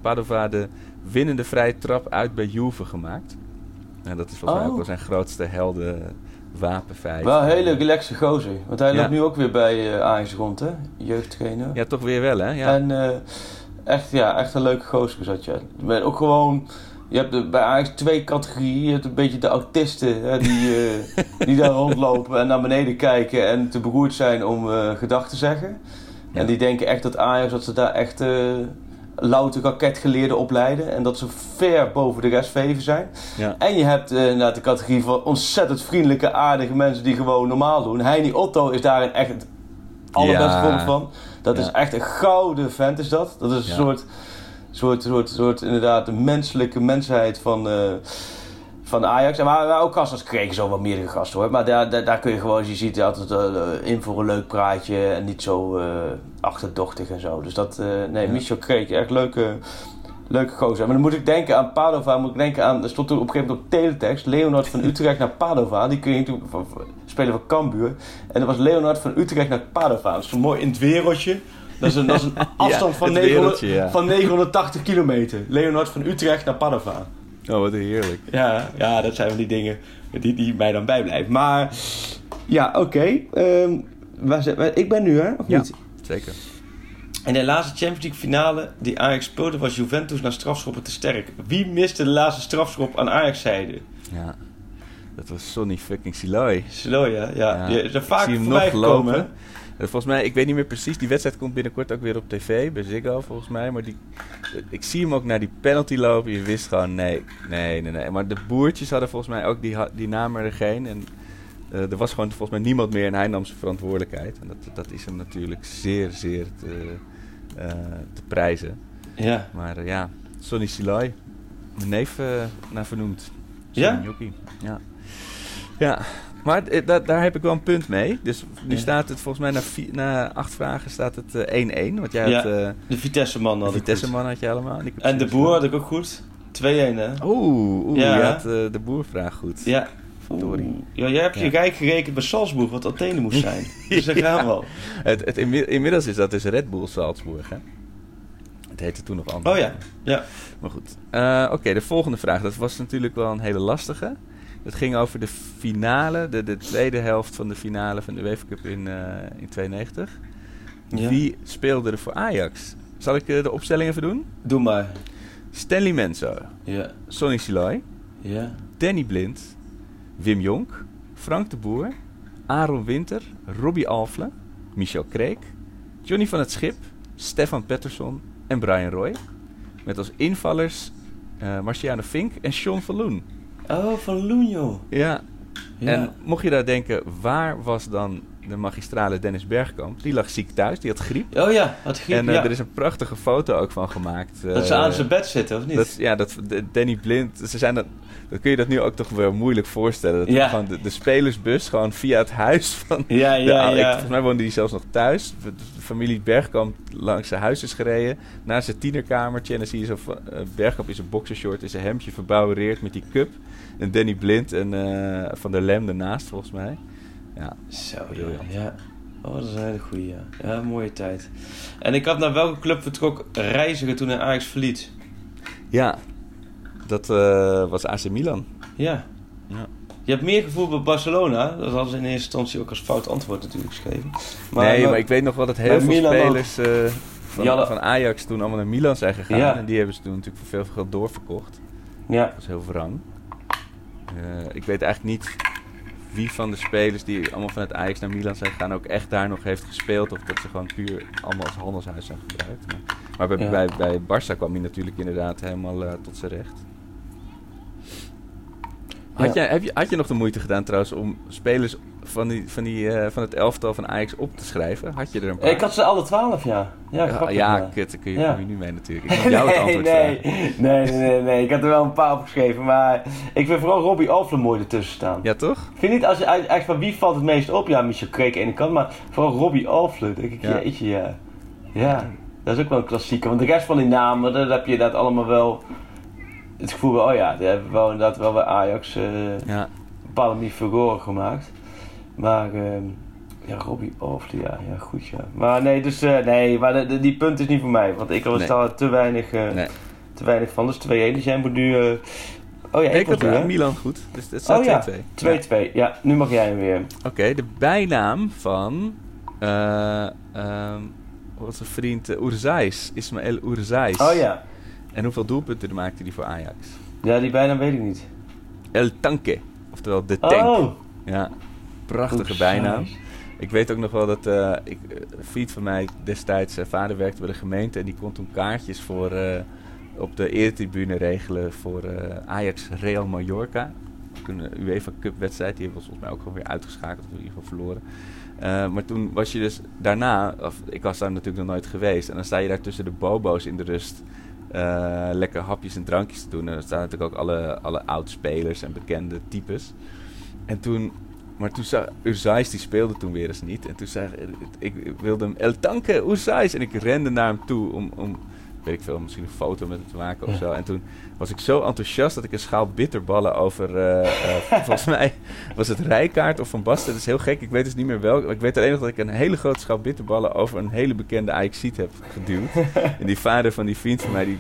Padova de winnende vrije trap uit bij Juve gemaakt. En dat is volgens mij Oh. ook wel zijn grootste helden wapenfeit. Wel een hele relaxe gozer. Want hij Ja. loopt nu ook weer bij eh Ajax rond, hè? Jeugdtrainer. Ja, toch weer wel, hè? Ja. En eh, echt, ja, echt een leuke gozer zat je. Je bent ook gewoon... Je hebt bij Ajax twee categorieën. Je hebt een beetje de autisten hè, die, eh, die daar rondlopen en naar beneden kijken en te beroerd zijn om eh gedachten te zeggen. Ja. En die denken echt dat Ajax, dat ze daar echt louter raketgeleerden opleiden. En dat ze ver boven de rest veven zijn. Ja. En je hebt inderdaad de categorie van ontzettend vriendelijke, aardige mensen die gewoon normaal doen. Heini Otto is daar een echt het allerbeste voorbeeld van. Dat is echt een gouden vent is dat. Dat is een soort, soort, soort, soort inderdaad de menselijke mensheid van, eh, van Ajax. En maar ook gasten kregen zo wat meerdere gasten hoor. Maar daar, daar, daar kun je gewoon, je ziet altijd eh, in voor een leuk praatje en niet zo eh, achterdochtig en zo. Dus dat, eh, nee, Ja. Michel Kreek, echt leuke, leuke gozer. Maar dan moet ik denken aan Padova, moet ik denken aan, er stond toen op een gegeven moment op teletext, Leonard van Utrecht naar Padova. Die kun je natuurlijk van, spelen van Cambuur. En dat was Leonard van Utrecht naar Padova. Dat is zo mooi in het wereldje. Dat is een, dat is een afstand van, het 900, wereldje, ja. van 980 kilometer. Leonard van Utrecht naar Padova. Oh, wat heerlijk. Ja, ja, dat zijn van die dingen die, die mij dan bijblijven. Maar ja, oké. Ehm, ik ben nu, hè? Of Ja. niet? Zeker. En de laatste Champions League finale die Ajax speelde was Juventus naar strafschoppen te sterk. Wie miste de laatste strafschop aan Ajax-zijde? Ja. Dat was Sonny fucking Siloy. Slow, ja. ja. Ja. Je Ik vaak zie hem nog lopen. Eh, Volgens mij, ik weet niet meer precies, die wedstrijd komt binnenkort ook weer op tv, bij Ziggo volgens mij. Maar die, eh, ik zie hem ook naar die penalty lopen. Je wist gewoon, nee, nee, nee, nee. Maar de boertjes hadden volgens mij ook, die, die namen er geen. En eh, er was gewoon volgens mij niemand meer en hij nam zijn verantwoordelijkheid. En dat, dat is hem natuurlijk zeer, zeer te, eh, te prijzen. Ja. Maar eh, ja, Sonny Siloy, mijn neef eh, naar vernoemd. Ja? Sonny Jockey. Ja. Ja, maar eh, da- daar heb ik wel een punt mee. Dus nu Ja. staat het volgens mij na, na acht vragen staat het eh, 1-1. Want jij Ja, had eh De Vitesse-man de had ik Vitesse goed. man had je allemaal. En, de boer had ik ook goed. 2-1, hè? Oeh, oeh Ja. je had eh, de boervraag goed. Ja. Verdorie. Ja, jij hebt je rijk gerekend bij Salzburg, wat Athene moest zijn. Dus daar gaan we al. Het, het, inmi- inmiddels is dat dus Red Bull Salzburg, hè? Het heette toen nog anders. Oh ja, ja. Maar goed. Eh, Oké, de volgende vraag. Dat was natuurlijk wel een hele lastige. Het ging over de finale, de, de tweede helft van de finale van de UEFA Cup in, eh, in 92. Ja. Wie speelde er voor Ajax? Zal ik eh, de opstelling even doen? Doe maar. Stanley Menzo, Ja, Sonny Siloy, ja. Danny Blind, Wim Jonk, Frank de Boer, Aaron Winter, Robbie Alfle, Michel Kreek, Johnny van het Schip, Stefan Pettersson en Brian Roy. Met als invallers eh Marciano Fink en Sean van Loen. Oh, van Lunjo. Ja. Ja. En mocht je daar denken, waar was dan de magistrale Dennis Bergkamp? Die lag ziek thuis, die had griep. Oh ja, had griep, en eh, ja. er is een prachtige foto ook van gemaakt. Dat ze eh, aan zijn bed zitten, of niet? dat, ja, dat, Danny Blind, ze zijn dat, dan kun je dat nu ook toch wel moeilijk voorstellen. Dat Ja. gewoon de, de spelersbus gewoon via het huis van... Ja, ja, ja. ik- volgens mij woonde hij zelfs nog thuis. Familie Bergkamp langs zijn huis is gereden. Naar zijn tienerkamertje. En dan zie je zo eh, Bergkamp in zijn boxershort, in zijn hemdje verbouwereerd met die cup. En Danny Blind en eh, Van der Lem ernaast volgens mij. Ja, Zo, ja. Briljant. ja. Oh, dat is een hele goeie, ja. Ja, mooie tijd. En ik had naar welke club vertrok reiziger toen hij Ajax verliet? ja dat eh, was AC Milan. Ja. Ja. Je hebt meer gevoel bij Barcelona. Dat hadden ze in eerste instantie ook als fout antwoord natuurlijk geschreven. nee, maar ik weet nog wel dat heel veel Milan spelers eh, van, van Ajax toen allemaal naar Milan zijn gegaan. Ja. En die hebben ze toen natuurlijk voor veel geld doorverkocht. Ja. Dat is heel wrang. Eh, ik weet eigenlijk niet wie van de spelers die allemaal vanuit Ajax naar Milan zijn gegaan ook echt daar nog heeft gespeeld. Of dat ze gewoon puur allemaal als handelshuis zijn gebruikt. Maar, maar bij, Ja. bij, bij Barça kwam hij natuurlijk inderdaad helemaal eh, tot zijn recht. Had, jij, heb je, had je nog de moeite gedaan trouwens om spelers van, die, van, die, eh, van het elftal van Ajax op te schrijven? Had je er een paar? Ik had ze alle twaalf, ja. Ja, Ja, kut, daar kun je, Ja. nu mee natuurlijk. Ik moet jou het antwoord nee, vragen. nee, nee, nee, nee. Ik had er wel een paar opgeschreven, maar ik vind vooral Robbie Alfle mooi ertussen staan. Ja, toch? Ik vind niet, als je echt van wie valt het meest op? Ja, Michel Kreek aan de ene kant, maar vooral Robbie Alfle. denk ik, Ja. jeetje, ja. Ja, dat is ook wel een klassieker. Want de rest van die namen, daar heb je inderdaad allemaal wel het gevoel van, oh ja, die hebben wel inderdaad wel bij Ajax eh Ja. een bepaalde manier furoren gemaakt. Maar, ehm, ja, Robbie Alfle, ja, ja, goed ja. Maar nee, dus, eh, nee, maar de- de- die punt is niet voor mij. Want ik was Nee. daar te weinig, eh, Nee. te weinig van. Dus 2-1, dus jij moet nu... eh, oh ja, Nee, ik ik had nu? Milan goed. Dus het staat Oh ja, 2-2. 2-2. Ja, nu mag jij hem weer. Oké, de bijnaam van eh ehm onze vriend uh, Oerzais, Ismaël Oerzais. Oh ja. En hoeveel doelpunten maakte hij voor Ajax? Ja, die bijnaam weet ik niet. El Tanque, oftewel de tank. Oh! Ja, prachtige bijnaam. Ik weet ook nog wel dat eh, ik, eh, een vriend van mij destijds, zijn vader werkte bij de gemeente en die kon toen kaartjes voor, eh, op de eretribune regelen voor eh, Ajax Real Mallorca. Een eh, UEFA Cup wedstrijd, die hebben we volgens mij ook gewoon weer uitgeschakeld, of in ieder geval verloren. Eh, maar toen was je dus daarna, of, ik was daar natuurlijk nog nooit geweest, en dan sta je daar tussen de bobo's in de rust eh, lekker hapjes en drankjes te doen. En dan staan natuurlijk ook alle, alle oud-spelers en bekende types. En toen, maar toen zag Urzais, die speelde toen weer eens niet. En toen zei ik, ik wilde hem, El Tanke, Urzais. En ik rende naar hem toe om, om, weet ik veel, misschien een foto met hem te maken of zo. En toen was ik zo enthousiast dat ik een schaal bitterballen over, eh, eh, volgens mij was het Rijkaard of Van Basten. Dat is heel gek, ik weet dus niet meer welk. Ik weet alleen nog dat ik een hele grote schaal bitterballen over een hele bekende Ajaxiet heb geduwd. en die vader van die vriend van mij, die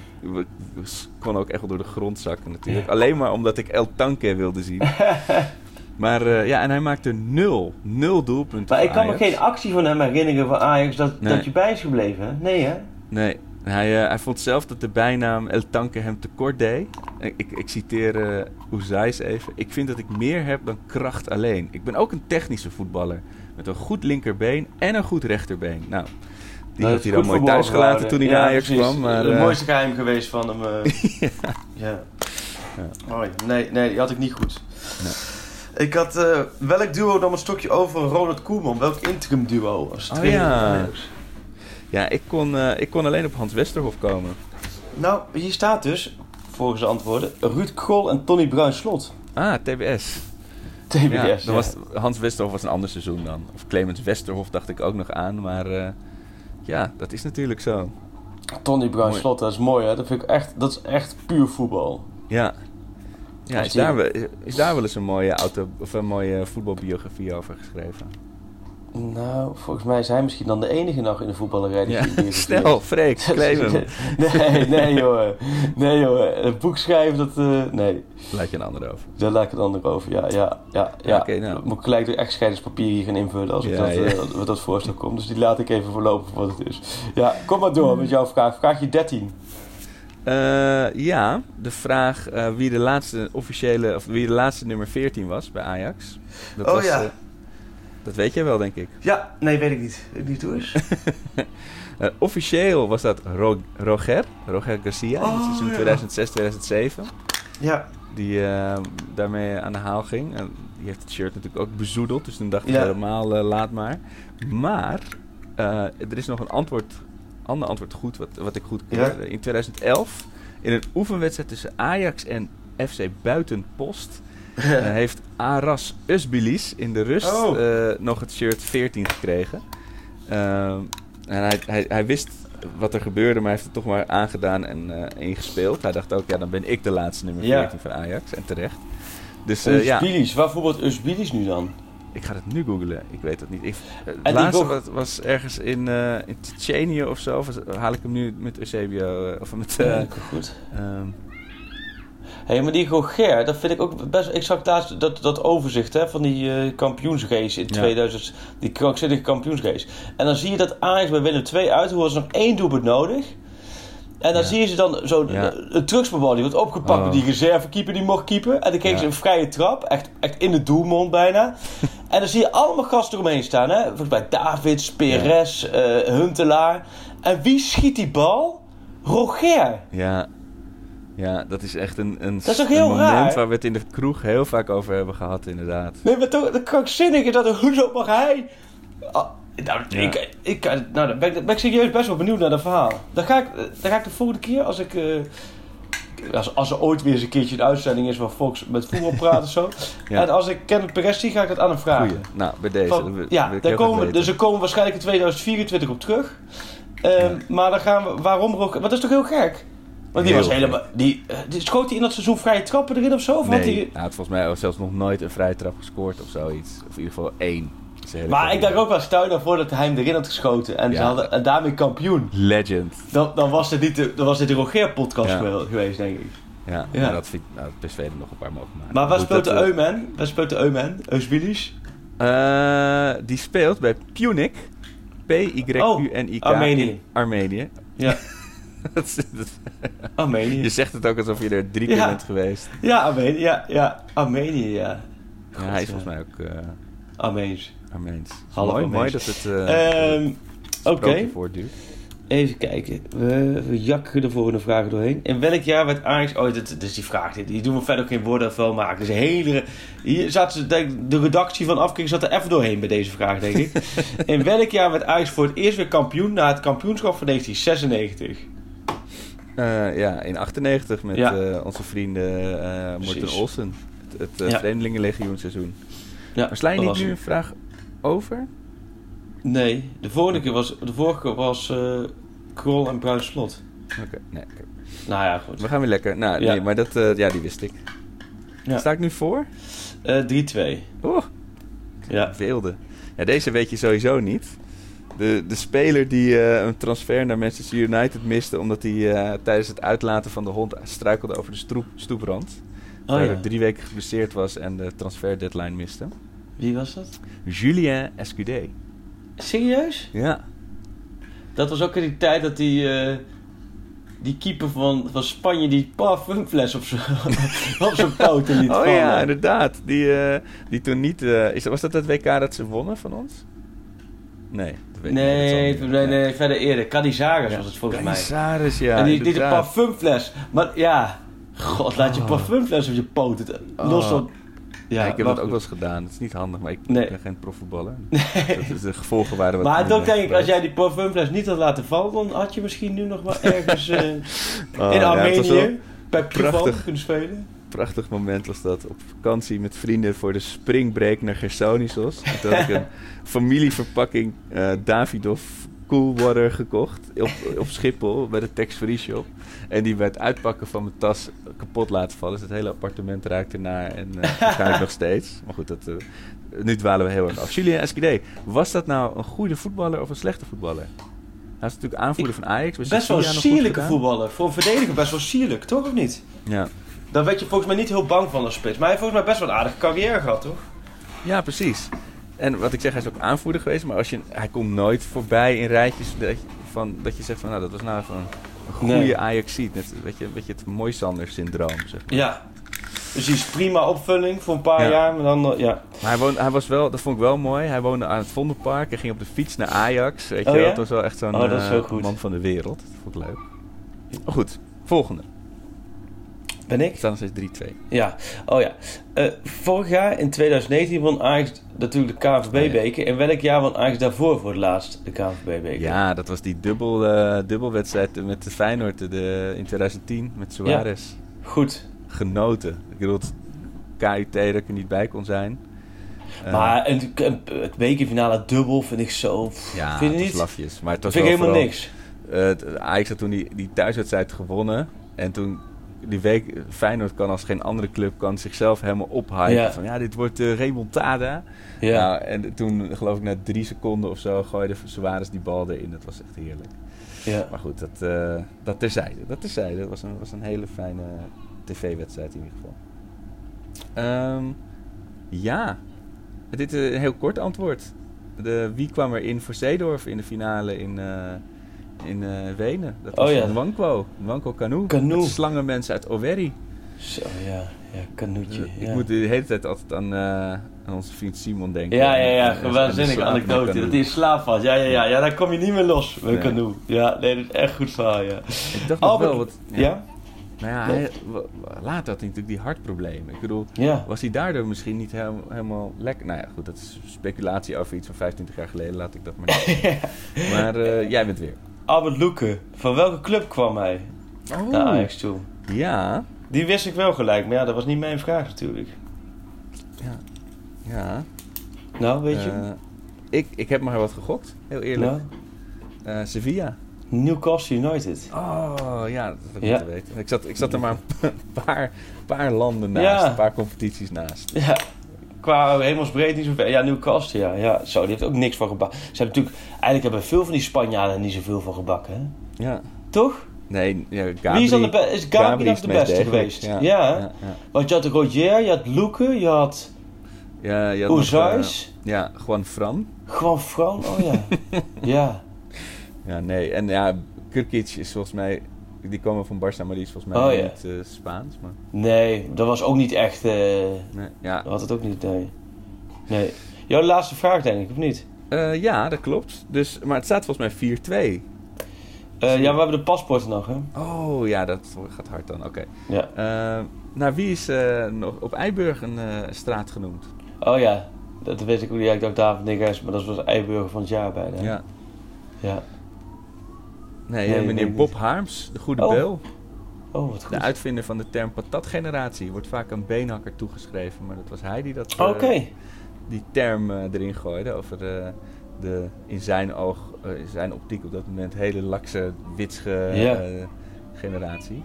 kon ook echt wel door de grond zakken natuurlijk. Alleen maar omdat ik El Tanke wilde zien. Maar eh, ja, en hij maakte nul, nul doelpunten Maar ik kan me geen actie van hem herinneren van Ajax dat, Nee. dat je bij is gebleven. Nee, hè? Nee, hij, eh, hij vond zelf dat de bijnaam El Tanke hem tekort deed. Ik, ik, citeer uh, Oezais even. Ik vind dat ik meer heb dan kracht alleen. Ik ben ook een technische voetballer. Met een goed linkerbeen en een goed rechterbeen. Nou, die Dat had hij dan mooi thuis verborgen gelaten toen hij naar Ajax Ja, precies. kwam. Maar, het eh, mooiste geheim geweest van hem. eh. ja. Mooi. Nee, nee, die had ik niet goed. Ik had, eh, welk duo nam een stokje over Ronald Koeman? Welk interim duo? Als Oh, trainer ja. Ja, ik kon, eh, ik kon alleen op Hans Westerhof komen. Nou, hier staat dus, volgens de antwoorden, Ruud Krol en Tony Bruin-Slot. Ah, TBS. TBS. Ja, was, Hans Westerhof was een ander seizoen dan. Of Clemens Westerhof dacht ik ook nog aan. Maar eh, ja, dat is natuurlijk zo. Tony Bruin-Slot, dat is mooi hè. Dat vind ik echt, dat is echt puur voetbal. Ja. Ja, is daar, wel, is daar wel eens een mooie, auto, of een mooie voetbalbiografie over geschreven? Nou, volgens mij is hij misschien dan de enige nog in de voetballerij die Ja. die- Snel, Freek, hem. Nee, nee joh. Nee joh. Een boek schrijven, dat... eh, nee, Laat je een ander over. daar laat ik het ander over. Ja, ja, ja. ja. Oké, nou. Moet ik gelijk door echtscheidingspapier hier gaan invullen als ik Ja, dat, ja. eh, dat voorstel komt. Dus die laat ik even voorlopig voor wat het is. Ja, kom maar door met jouw vraag. Vraagje 13. Eh, ja, de vraag eh, wie de laatste officiële, of wie de laatste nummer 14 was bij Ajax. Dat Oh, ja. Dat weet jij wel, denk ik. Ja, nee, weet ik niet. Weet ik niet hoe is. Eh, officieel was dat Ro- Roger, Roger Garcia, in het Oh, seizoen ja. 2006, 2007. Ja. Die eh, daarmee aan de haal ging. En die heeft het shirt natuurlijk ook bezoedeld. Dus toen dacht ik Ja. helemaal, eh, laat maar. Maar eh, er is nog een antwoord, ander antwoord goed, wat, wat ik goed. Ja. In 2011, in een oefenwedstrijd tussen Ajax en FC Buitenpost... eh, heeft Aras Usbilis in de rust Oh. eh, nog het shirt 14 gekregen. Ehm, en hij, hij, hij wist wat er gebeurde, maar hij heeft het toch maar aangedaan en eh, ingespeeld. Hij dacht ook, ja, dan ben ik de laatste nummer Ja. 14 van Ajax. En terecht. Dus eh, ja, Usbilis. Waar Usbilis nu dan? ik ga het nu googlen. Ik weet het niet. Ik, eh, het die laatste was, was ergens in, eh in of zo. Of haal ik hem nu met Eusebio? eh, of met... eh, Ja, goed. ehm, Hé, maar die Roger, dat vind ik ook best... Ik zag laatst dat, dat overzicht hè, van die eh kampioensrace in Ja. 2000. Die krankzinnige kampioensrace. En dan zie je dat Ajax bij Willem 2 uit. Hoe was nog één doelpunt nodig. En dan Ja. zie je ze dan zo... Ja. Een die wordt opgepakt Oh. door die reservekeeper die mocht keeper. En dan kreeg Ja. ze een vrije trap. Echt, echt in de doelmond bijna. en dan zie je allemaal gasten eromheen staan. Hè? Volgens mij Davids, Perez, eh, Huntelaar. En wie schiet die bal? Roger. ja, Ja, dat is echt een, een, Dat is toch een heel moment raar? waar we het in de kroeg heel vaak over hebben gehad, inderdaad. Nee, maar toch, de krankzinnige dat er hoezo mag hij... Ah, nou, Ja. ik, ik, nou, dan ben ik, ben ik serieus best wel benieuwd naar dat verhaal. Dan ga ik, dan ga ik de volgende keer, als ik... eh, als, als er ooit weer eens een keertje een uitzending is waar Fox met voetbal praat of zo. Ja. En als ik Kenneth Perez zie, ga ik dat aan hem vragen. Goeie. Nou, bij deze. Van- ja, ik daar komen, dus er komen waarschijnlijk in 2024 op terug. Ehm, Maar dan gaan we, waarom ook, dat is toch heel gek? Want die Heel was helemaal, die, eh, die schoot hij in dat seizoen vrije trappen erin of zo? Of had Nee, hij- had volgens mij zelfs nog nooit een vrije trap gescoord of zoiets. Of in ieder geval één. Dat maar ik dacht ook wel, stel je nou voor dat hij hem erin had geschoten en, ze Ja. hadden, en daarmee kampioen. Legend. Dan, dan was dit niet de, dan was dit de Rogeer-podcast Ja. gewe- geweest, denk ik. Ja, Ja. maar dat vind ik, nou, PSV er nog een paar mogen maken. Maar waar speelt de dat, Euman? Waar speelt de Euman? Eusbilis? eh, die speelt bij Punic. P-Y-U-N-I-K. Oh, Armenië. Armenië. Ja, Dat dat Armenië. je zegt het ook alsof je er drie keer Ja. bent geweest. Ja, Armenië, ja, ja. Armenië, ja. Ja, hij is volgens mij ook eh Armeens. Armeens. Half mooi, Armeens. mooi dat het eh Ehm, Oké. sprookje voortduurt. Even kijken. We, we jakken de volgende vragen doorheen. In welk jaar werd Ajax... Oh, dit, is die vraag. Die, die doen we verder ook geen woorden vuil maken. Dus hele... Hier denk, ik, de redactie van Afkik zat er even doorheen bij deze vraag, denk ik. In welk jaar werd Ajax voor het eerst weer kampioen na het kampioenschap van 1996? Eh, ja, in 98 met Ja. eh, onze vrienden eh Morten. Olsen. Het, het Ja. Vreemdelingenlegioen seizoen. Ja, Maar sla je niet nu een vraag over? Nee, de vorige keer was, de vorige keer was Krol en Bruin Slot. Oké, nee. Nou ja, goed. We gaan weer lekker. Nou, Ja. nee, maar dat, ja, die wist ik. Ja. Sta ik nu voor? Eh 3-2. Oeh, Ja. wilde. Ja, deze weet je sowieso niet. De, de speler die eh, een transfer naar Manchester United miste... omdat hij eh, tijdens het uitlaten van de hond struikelde over de stroep, stoeprand. Oh ja. drie weken geblesseerd was en de transfer deadline miste. Wie was dat? Julien Escudé. Serieus? Ja. Dat was ook in die tijd dat die, eh, die keeper van, van Spanje die parfumfles op zijn poten liet Oh vallen. ja, inderdaad. Die, die toen niet... is, was dat het WK dat ze wonnen van ons? Nee. dat weet ik niet. Nee, nee, nee, verder eerder. Canizares was het volgens mij. Canizares, ja. en die, de inderdaad. parfumfles. Maar ja, god, laat je Oh. parfumfles op je poten. Los Oh. van... Ja, ik heb dat ook wel eens gedaan. Het is niet handig, maar ik Nee. ben geen profvoetballer. Dat is de gevolgen waren wat Maar toch denk ik, als jij die parfumfles niet had laten vallen, dan had je misschien nu nog wel ergens eh, Oh, in ja, Armenië wel bij kunnen spelen. Prachtig moment was dat. Op vakantie met vrienden voor de springbreak naar Gersonisos. En toen had ik een familieverpakking eh Davidoff Coolwater gekocht. Op, op Schiphol bij de Tex Free Shop. En die bij het uitpakken van mijn tas kapot laten vallen. Dus het hele appartement raakte naar. En eh waarschijnlijk nog steeds. Maar goed, dat, eh, nu dwalen we heel erg af. Julien Esquidé, was dat nou een goede voetballer of een slechte voetballer? Hij is natuurlijk aanvoerder van Ajax. Best wel sierlijke voetballer. Voor een verdediger best wel sierlijk, toch of niet? Ja. Daar werd je volgens mij niet heel bang van als spits. Maar hij heeft volgens mij best wel een aardige carrière gehad, toch? Ja, precies. En wat ik zeg, hij is ook aanvoerder geweest, maar als je, hij komt nooit voorbij in rijtjes dat je, van, dat je zegt van, nou, dat was nou even een, een goede Nee. Ajax-ziet. Net, weet je, weet je, het Moisander-syndroom, zeg maar. Ja. Dus is prima opvulling voor een paar Ja. jaar. Maar dan, eh, ja. Maar hij, woonde, hij was wel, dat vond ik wel mooi, hij woonde aan het Vondelpark. Hij ging op de fiets naar Ajax, weet je Oh ja? Dat was wel echt zo'n Oh, eh, man van de wereld. Dat vond ik leuk. Maar goed, volgende. Ben ik? Nog steeds 3-2. Ja. Oh ja. Eh, vorig jaar, in 2019, won Ajax natuurlijk de KNVB-beker. In welk jaar won Ajax daarvoor voor het laatst de KNVB-beker? Ja, dat was die dubbel, eh, dubbelwedstrijd met de Feyenoord de, in 2010 met Suarez. Goed. Genoten. Ik bedoel, het KUT dat ik er niet bij kon zijn. Eh, Maar een, een, het bekerfinale dubbel vind ik zo... ja, vind je het niet? lafjes. Maar het was vind ik helemaal vooral- niks. Het- Ajax had toen die, die thuiswedstrijd gewonnen. En toen die week, Feyenoord kan als geen andere club kan zichzelf helemaal ophypen. Ja. Van ja, dit wordt de remontada. Ja. Nou, en toen geloof ik na drie seconden of zo gooide Suarez die bal erin. Dat was echt heerlijk. ja. Maar goed, dat, eh dat terzijde. Dat terzijde. Dat was een, was een hele fijne tv-wedstrijd in ieder geval. Ehm, ja. Dit is een heel kort antwoord. De, wie kwam er in voor Zeedorf in de finale in, eh, in eh, Wenen? Dat was Oh ja. Nwankwo Kanu. Kanu. Met slangenmensen uit Owerri. Zo, ja. Ja, kanoetje. Eh, ja. Ik moet de hele tijd altijd aan, eh, aan onze vriend Simon denken. Ja, ja, ja. Waanzinnige anekdote. Dat hij in slaap valt. Ja, ja, ja. Ja, daar kom je niet meer los met Nee. Canoe. Ja, nee, dat is echt goed verhaal, ja. Ik dacht nog Albert- wel wat... Ja? Nou ja, hij, later had hij natuurlijk die hartproblemen. Ik bedoel, Ja. was hij daardoor misschien niet helemaal lekker? Nou ja, goed, dat is speculatie over iets van 25 jaar geleden. Laat ik dat maar niet. maar jij bent weer. Albert Loeken. Van welke club kwam hij Oh. naar Ajax toe? Ja, Die wist ik wel gelijk, maar ja, dat was niet mijn vraag natuurlijk. ja. Nou, weet je? Eh, ik, ik heb maar wat gegokt, heel eerlijk. nou, Eh, Sevilla. Newcastle United. Oh, ja, dat heb ik Ja. moeten weten. Ik zat, ik zat er maar een paar, paar landen naast, Ja. een paar competities naast. Ja, qua hemelsbreed niet zo ver. Ja, Newcastle, ja. ja. Zo, die heeft ook niks van gebakken. Ze hebben natuurlijk... Eigenlijk hebben veel van die Spanjaarden niet zoveel van gebakken, hè? Ja. Toch? Nee, ja, Gabri, Wie is dan de be- is Gabri de beste geweest? Ja. Ja. Want je had Roger, je had Loeken, je had Ja, je had nog, eh, ja, Juan Fran. Gewoon Fran, oh ja. ja. Ja, nee. En ja, Kurkic is volgens mij... Die komen van Barça, maar die is volgens mij Oh, ja. niet eh, Spaans. Maar, Nee, dat was ook niet echt... eh nee, ja. dat had het ook niet, nee. Nee. Jouw laatste vraag, denk ik, of niet? Eh, ja, dat klopt. Dus, maar het staat volgens mij 4-2. Eh, ja, we hebben de paspoorten nog, hè? Oh, ja, dat gaat hard dan. Oké. Ja. Eh, naar wie is nog op Eiburg een straat genoemd? Oh ja, dat weet ik ook niet. Ja, ik dacht David Neges, maar dat was Eiburger van het jaar bij. Hè? Ja. ja. Nee, Nee, eh, meneer Bob Harms, de goede Oh, beul. Oh, wat De goed. uitvinder van de term patatgeneratie. Wordt vaak aan Beenhakker toegeschreven, maar dat was hij die dat, eh, die term eh, erin gooide. Over de, de in zijn oog, in zijn optiek op dat moment, hele lakse, eh, generatie.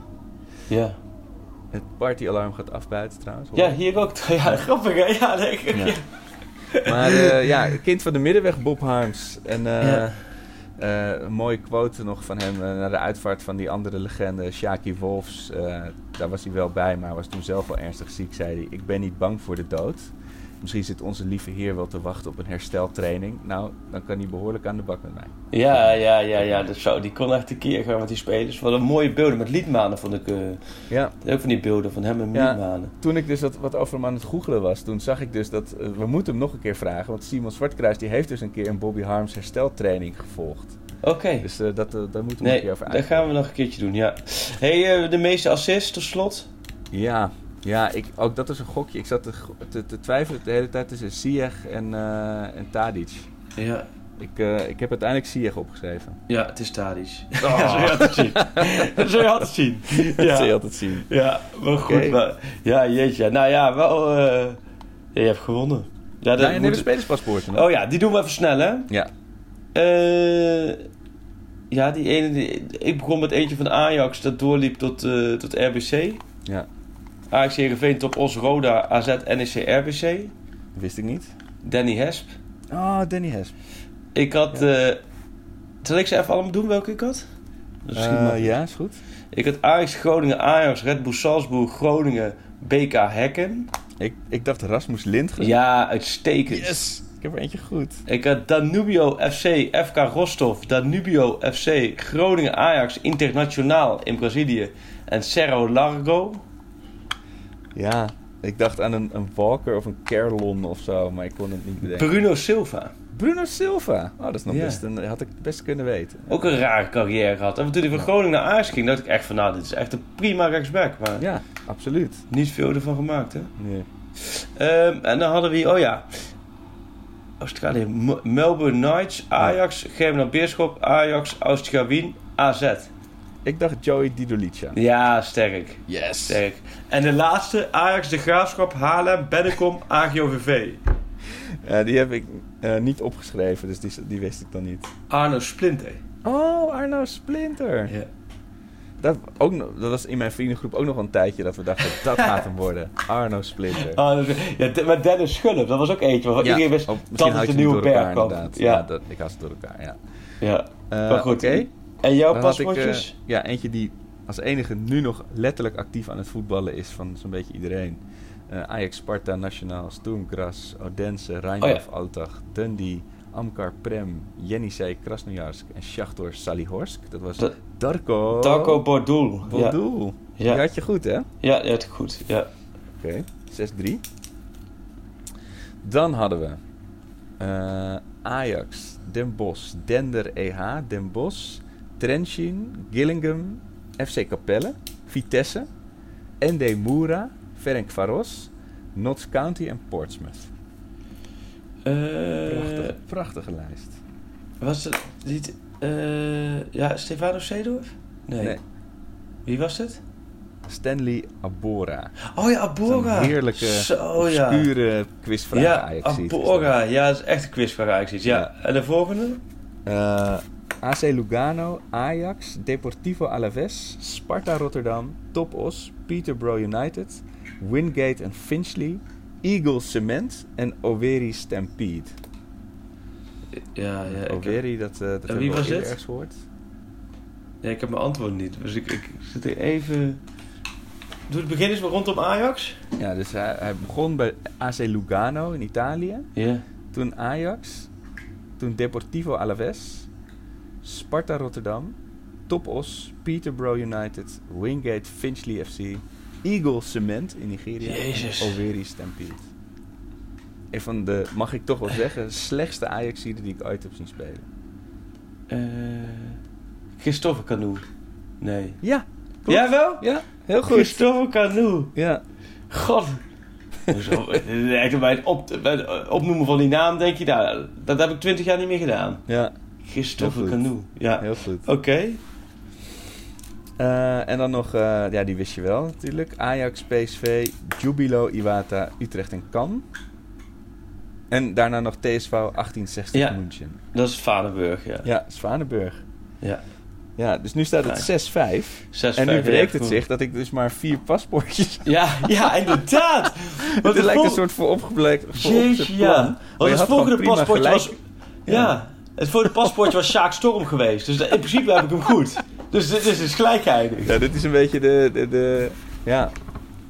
Ja. Het partyalarm gaat af buiten trouwens. hoor ja, hier ook. Ja, grappig hè? Ja, ik- Ja. Maar ja, kind van de middenweg, Bob Harms. En Ja. Eh, een mooie quote nog van hem eh, naar de uitvaart van die andere legende, Shaki Wolfs. Eh, daar was hij wel bij, maar was toen zelf wel ernstig ziek, zei hij. Ik ben niet bang voor de dood. Misschien zit onze lieve heer wel te wachten op een hersteltraining. Nou, dan kan hij behoorlijk aan de bak met mij. Ja, ja, ja, ja. Dat zo, die kon echt tekeer gaan met die spelers. Wat een mooie beelden met liedmanen vond ik. eh, Ja, ook van die beelden van hem en Ja. liedmanen. toen ik dus wat, wat over hem aan het googelen was, toen zag ik dus dat... eh, we moeten hem nog een keer vragen, want Simon Zwartkruis die heeft dus een keer een Bobby Harms hersteltraining gevolgd. Oké. Dus eh, dat, daar moeten we een Nee, keer over dat uit. gaan we nog een keertje doen, ja. hey, de meeste assists tot slot? Ja, ja ik, ook dat is een gokje. Ik zat te, te, te twijfelen de hele tijd tussen Ziyech en, eh en Tadic. Ja. Ik, eh, ik heb uiteindelijk Ziyech opgeschreven. Ja, het is Tadic. Ja, zo je altijd zien. zo je altijd zien. Dat Ja. zul je altijd zien. Ja, maar goed. Maar, ja, jeetje. Nou ja, wel... eh, je hebt gewonnen. Ja, dat Ja, en moet- de spelerspaspoorten. hè? Oh ja, die doen we even snel, hè? Ja. Ja, die ene... Die, ik begon met eentje van Ajax dat doorliep tot, tot RBC. ja, Ajax Heerenveen, Top Os, Roda, AZ, NEC, RBC. wist ik niet. Danny Hesp. Oh, Danny Hesp. Ik had... eh zal ik ze even allemaal doen welke ik had? Eh, ja, is goed. Ik had Ajax, Groningen, Ajax, Red Bull Salzburg, Groningen, BK Hekken. Ik, ik dacht Rasmus Lindgren. Ja, uitstekend. Yes! Ik heb er eentje goed. Ik had Danubio FC, FK Rostov, Danubio FC, Groningen Ajax, Internationaal in Brazilië en Cerro Largo. Ja, ik dacht aan een, een Walker of een Kerlon of zo, maar ik kon het niet bedenken. Bruno Silva. Bruno Silva. Oh, dat is nog Ja. best een, had ik best kunnen weten. Ook een rare carrière gehad. En toen hij van Groningen naar Ajax ging, dacht ik echt van nou, dit is echt een prima rechtsback. Maar Ja, absoluut. niet veel ervan gemaakt, hè. Nee. Ehm, en dan hadden we, oh ja, Australië, Melbourne Knights, Ajax, Germinal Beerschop, Ajax, Austria Wien, AZ. Ik dacht Joey Didolica. Ja, sterk. Yes! Sterk. En de laatste, Ajax, De Graafschap, Haarlem, Bennekom, AGOVV. Ja, die heb ik eh, niet opgeschreven, dus die, die wist ik dan niet. Arno Splinter. Oh, Arno Splinter. Ja. Dat, ook, dat was in mijn vriendengroep ook nog een tijdje dat we dachten, dat gaat hem worden. Arno Splinter. Is- ja, maar Dennis Schulp, dat was ook eentje waarvan Ja, iedereen wist, oh, misschien dat is de nieuwe inderdaad. Ja. Ja, dat, ik haal ze door elkaar, ja. ja. Eh, Maar goed. En jouw had paspoortjes? eh, ja, eentje die als enige nu nog letterlijk actief aan het voetballen is van zo'n beetje iedereen. Eh, Ajax, Sparta, Nationaal, Sturmgras, Odense, Rheindorf, Altach, Dundee, Amkar, Prem, Jenisej, Krasnojarsk en Shachtor Salihorsk. Dat was Dat- Darko... Darko Bordoel. Ja. Bordoel. Ja. Die had je goed, hè? Oké, ja, ja, het is goed. Ja. 6-3. Dan hadden we eh, Ajax, Den Bosch, Dender EH, Den Bosch, Trenčín, Gillingham, FC Capelle. Vitesse, ND Moura, Ferencvaros, Notts County en Portsmouth. Eh, Prachtige, prachtige lijst. was het niet... eh, ja, Stefano Seedorf? Nee. Nee. Wie was het? Stanley Abora. Oh ja, Abora. Heerlijke, Zo, ja. obscure quizvraag Ja, is dat. Abora. Ja, dat is echt een quizvraag Ajax. Ja. Ja. En de volgende? Eh, AC Lugano, Ajax, Deportivo Alaves, Sparta Rotterdam, Topos, Peterborough United, Wingate en Finchley, Eagles Cement en Overi Stampede. Ja, ja. Ik, Overi, dat, eh dat wie was dit? ergens gehoord. ja, ik heb mijn antwoord niet. Dus ik, ik zit er even... Doe het begin eens maar rondom Ajax. Ja, dus hij, hij begon bij AC Lugano in Italië, Ja. toen Ajax, toen Deportivo Alaves, Sparta Rotterdam, Topos, Peterborough United, Wingate Finchley FC, Eagles Cement in Nigeria Jezus. en Overi Stampede. Een van de, mag ik toch wel zeggen, slechtste Ajax-zieden die ik ooit heb zien spelen. Eh Christophe Canoe. Nee. Ja, klopt. Jawel? Ja, heel goed. Christophe Canoe. Ja, God. Zo, eh, echt bij het op, bij het opnoemen van die naam denk je, nou, dat heb ik twintig jaar niet meer gedaan. ja, Heel goed. Canoe. Ja. heel goed. Oké. Eh, en dan nog, eh, ja, die wist je wel natuurlijk. Ajax, PSV, Jubilo, Iwata, Utrecht en Cannes. En daarna nog TSV 1860 Ja. München. Dat is Vadenburg, ja. Ja, Zwanenburg. Ja. Ja, dus nu staat het 6-5. Zes, En nu breekt het zich dat ik dus maar vier paspoortjes... Ja, ja, inderdaad. Want het lijkt een soort vooropgeblekt Jeetje, plan. ja. Want je het volgende paspoortje was... Ja. Het volgende paspoortje was Sjaak Storm geweest. Dus in principe heb ik hem goed. Dus dit is dus gelijk. Ja, dit is een beetje de... de, de ja.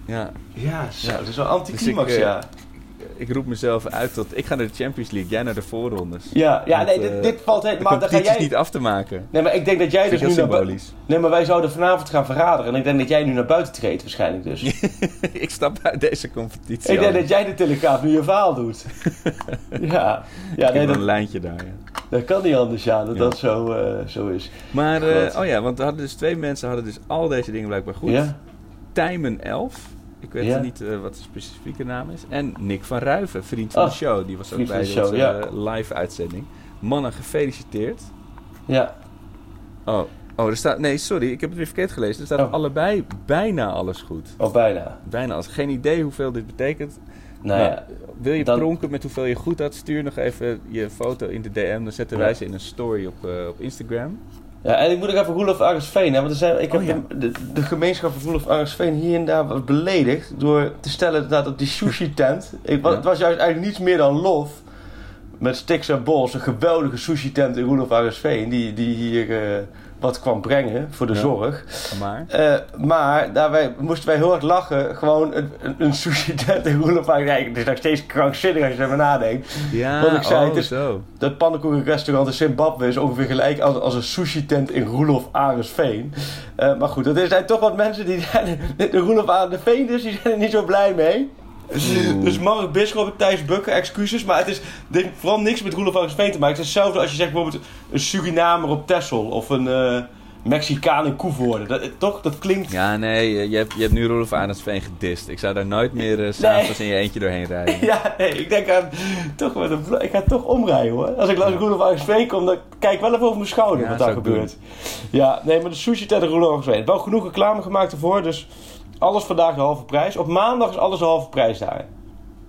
ja, Ja, zo. Dat is wel anticlimax, Dus ik, eh, ja. Ik roep mezelf uit tot... Ik ga naar de Champions League, jij naar de voorrondes. Ja, ja Want, nee, eh, dit, dit valt helemaal... Maar dan ga jij... niet af te maken. Nee, maar ik denk dat jij dus nu naar symbolisch. Nee, maar wij zouden vanavond gaan verraderen. En ik denk dat jij nu naar buiten treedt waarschijnlijk dus. ik stap uit deze competitie. ik denk dat jij de telegraaf nu je verhaal doet. ja, ja Ik nee, heb dat, een lijntje daar. Ja. dat kan niet anders, ja, dat Ja. dat zo, eh, zo is. Maar, eh, oh ja, want er hadden dus twee mensen hadden dus al deze dingen blijkbaar goed. Ja? Tijmen 11. Ik weet Ja. niet eh, wat de specifieke naam is. En Nick van Ruiven, vriend van Oh, de show. Die was ook bij de show, onze ja. live uitzending. Mannen, gefeliciteerd. Ja. Oh, oh, er staat... Nee, sorry, ik heb het weer verkeerd gelezen. Er staat Oh. allebei bijna alles goed. Of bijna. Bijna alles. Geen idee hoeveel dit betekent. Nou Nou, ja. Wil je Dan- pronken met hoeveel je goed had? Stuur nog even je foto in de DM. Dan zetten wij ze in een story op, eh, op Instagram. Ja, en ik moet ook even Roelof Arendsveen, hè, want er zijn, ik heb Oh, ja. de, gemeenschap van Roelof Arendsveen hier en daar wat beledigd door te stellen dat op die sushi tent, ik, Ja. het was juist eigenlijk niets meer dan lof, met Stix en Bols, een geweldige sushi tent in Roelof Arendsveen, die, die hier eh, wat kwam brengen voor de Ja. zorg. Maar... Eh, maar daarbij moesten wij heel hard lachen, gewoon een, een, een sushi tent in Roelof Arendsveen, het is nog steeds krankzinnig als je erover nadenkt. Ja, Wat ik zei, oh, zo. Dat pannenkoekenrestaurant in Zimbabwe is ongeveer gelijk als, als een sushi-tent in Roelof Arendsveen. Eh, maar goed, er zijn toch wat mensen die zijn, de Roelof Arendsveen dus, die zijn er niet zo blij mee. Dus Mark Bisschop en Thijs Bukken, excuses. Maar het is dit vooral niks met Roelof Arendsveen te maken. Het is hetzelfde als je zegt bijvoorbeeld een Surinamer op Texel of een eh, Mexicaan in Koevoorde. Dat, toch? Dat klinkt... Ja, nee, eh, je hebt, je hebt nu Arendsveen gedist. Ik zou daar nooit meer eh, s'avonds in je eentje doorheen rijden. Ja, nee, ik denk aan toch met een, ik ga toch omrijden hoor. Als ik langs Roelof Arendsveen kom, dan kijk ik wel even over mijn schouder Ja, wat daar gebeurt. Ja, nee, maar de sushi tent in Roelof Arendsveen. Wel genoeg reclame gemaakt ervoor, dus alles vandaag de halve prijs. Op maandag is alles de halve prijs daar.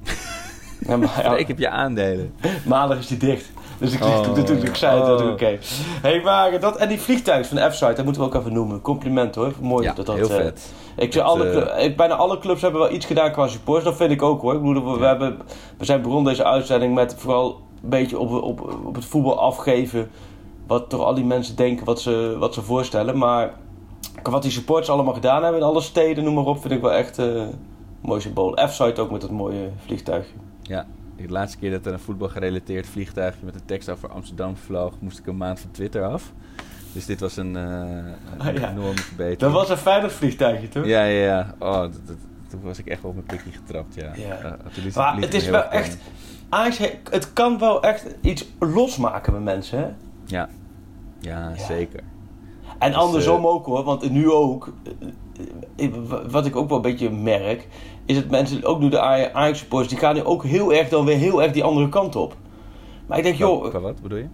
Ja, maar, ja, Ik heb je aandelen. maandag is die dicht. Dus ik, Oh. ik, ik, ik zei het Oh. natuurlijk, oké. Hey, maar dat, en die vliegtuig van de F-site, dat moeten we ook even noemen. Compliment hoor, mooi Ja, dat dat... heel eh, vet. ik Dat, alle eh, club- ik, bijna alle clubs hebben wel iets gedaan qua support. Dat vind ik ook hoor. Ik bedoel, we, we, hebben, we zijn begonnen deze uitzending met vooral een beetje op, op, op het voetbal afgeven. Wat toch al die mensen denken wat ze, wat ze voorstellen. Maar wat die supporters allemaal gedaan hebben in alle steden, noem maar op, vind ik wel echt een mooi symbool. F-site ook met dat mooie vliegtuigje. Ja, de laatste keer dat er een voetbal gerelateerd vliegtuigje met een tekst over Amsterdam vloog, moest ik een maand van Twitter af. Dus dit was een, eh, een Ah, ja. enorme verbetering. Dat was een Feyenoord vliegtuigje toch? Ja, ja, ja. Oh, dat, dat- toen was ik echt wel op mijn pikje getrapt, ja. Ja. Liet- Maar het is wel echt-. Ajax, he- het kan wel echt iets losmaken bij mensen hè? Ja. ja, Ja. zeker. En Dus, andersom eh, ook hoor, want nu ook. eh, eh, wat ik ook wel een beetje merk, is dat mensen, ook nu de Ajax supporters, die gaan nu ook heel erg dan weer heel erg die andere kant op. Maar ik denk, joh, Qua wat bedoel je?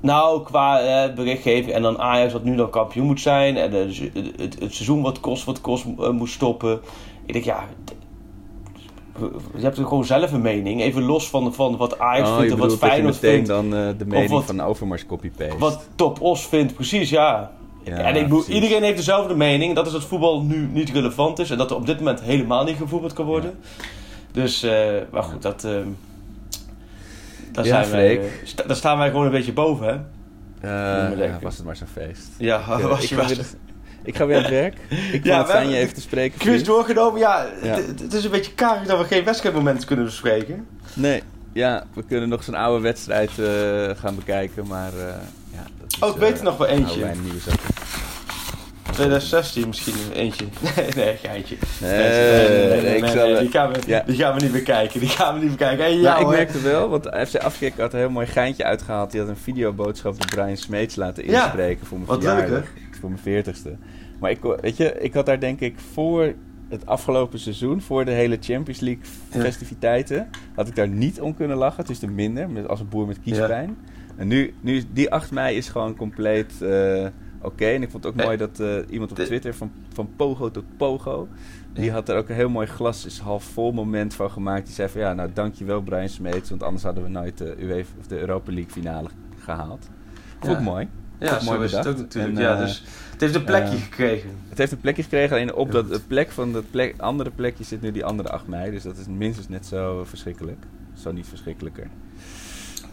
nou, qua eh, berichtgeving en dan Ajax wat nu dan kampioen moet zijn en eh, het, het, het seizoen wat kost wat kost moet stoppen. Ik denk, ja, je hebt er gewoon zelf een mening. Even los van, van wat Ajax Oh, vindt of wat Feyenoord vindt. dan de mening wat- van Overmars copy-paste. Wat Top Os vindt, precies, ja. Ja, en ik bedoel, iedereen heeft dezelfde mening. Dat is dat voetbal nu niet relevant is. En dat er op dit moment helemaal niet gevoetbald kan worden. Dus, eh, maar goed, dat... ehm daar, Ja, zijn wij, eh, sta- daar staan wij gewoon een beetje boven, hè? Eh, lekker. was het maar zo'n feest. Ja, Ja, was ik, je ga was weer, ik ga weer aan het werk. Ik vond Ja, fijn je even te spreken. Quiz vriend. doorgenomen, ja. Ja. Het, is een beetje karig dat we geen wedstrijdmomenten kunnen bespreken. Nee, ja, we kunnen nog zo'n oude wedstrijd eh, gaan bekijken, maar eh, ja, dat is, Oh, ik weet eh, er nog wel eentje. nieuwe zakken. 2016 misschien eentje. Nee, nee, geintje. Nee, nee, ik zal, eh, die, gaan we, ja. die gaan we niet bekijken. Die gaan we niet bekijken. Hey, Ja, ja, ik merkte wel, want FC Afkik had een heel mooi geintje uitgehaald. Die had een videoboodschap door Brian Smeets laten Ja, inspreken voor mijn wat verjaardag. leuk, Voor mijn veertigste. Maar ik, weet je, ik had daar denk ik voor het afgelopen seizoen, voor de hele Champions League Ja. festiviteiten, had ik daar niet om kunnen lachen. Het is te minder, met, als een boer met kiespijn. En nu, nu, die 8 mei is gewoon compleet eh, oké. En ik vond het ook Eh, mooi dat eh, iemand op Twitter, van, van Pogo tot Pogo, die had er ook een heel mooi glas is half vol moment van gemaakt. Die zei van ja, nou dankjewel Brian Smeets, want anders hadden we nooit de, UEFA, of de Europa League finale gehaald. Vond ik Ja. mooi. Ja, mooi is het bedacht. ook natuurlijk. En, ja, dus het heeft een plekje gekregen. Het heeft een plekje gekregen, alleen op dat plek van dat plek, andere plekje zit nu die andere 8 mei. Dus dat is minstens net zo verschrikkelijk. Zo niet verschrikkelijker.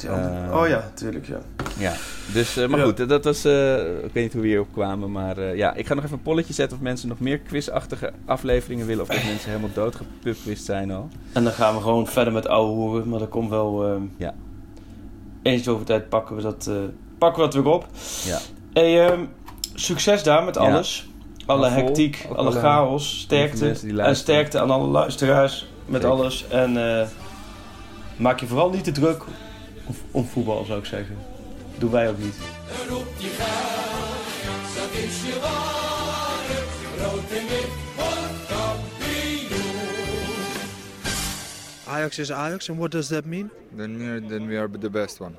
Eh, oh ja, tuurlijk, ja. Ja, dus, eh, maar Ja. goed, dat was, eh, ik weet niet hoe we hierop kwamen, maar eh, ja, ik ga nog even een polletje zetten of mensen nog meer quizachtige afleveringen willen, of dat mensen helemaal doodgepupwist zijn al. En dan gaan we gewoon verder met ouwe hoeren. Maar dat komt wel... ehm Ja. Eens zoveel tijd pakken we dat, eh, pakken we dat weer op. Ja. Hey, ehm, succes daar met Ja. alles. Alle hectiek, alle chaos, sterkte. En sterkte aan alle luisteraars met Zeker. alles. En eh, maak je vooral niet te druk om, om voetbal, zou ik zeggen. Doen wij ook niet. Roep die geld, dat is je waarde. Rood en wit wordt kampioen. Ajax is Ajax, and what does that mean? Then we are, then we are the best one.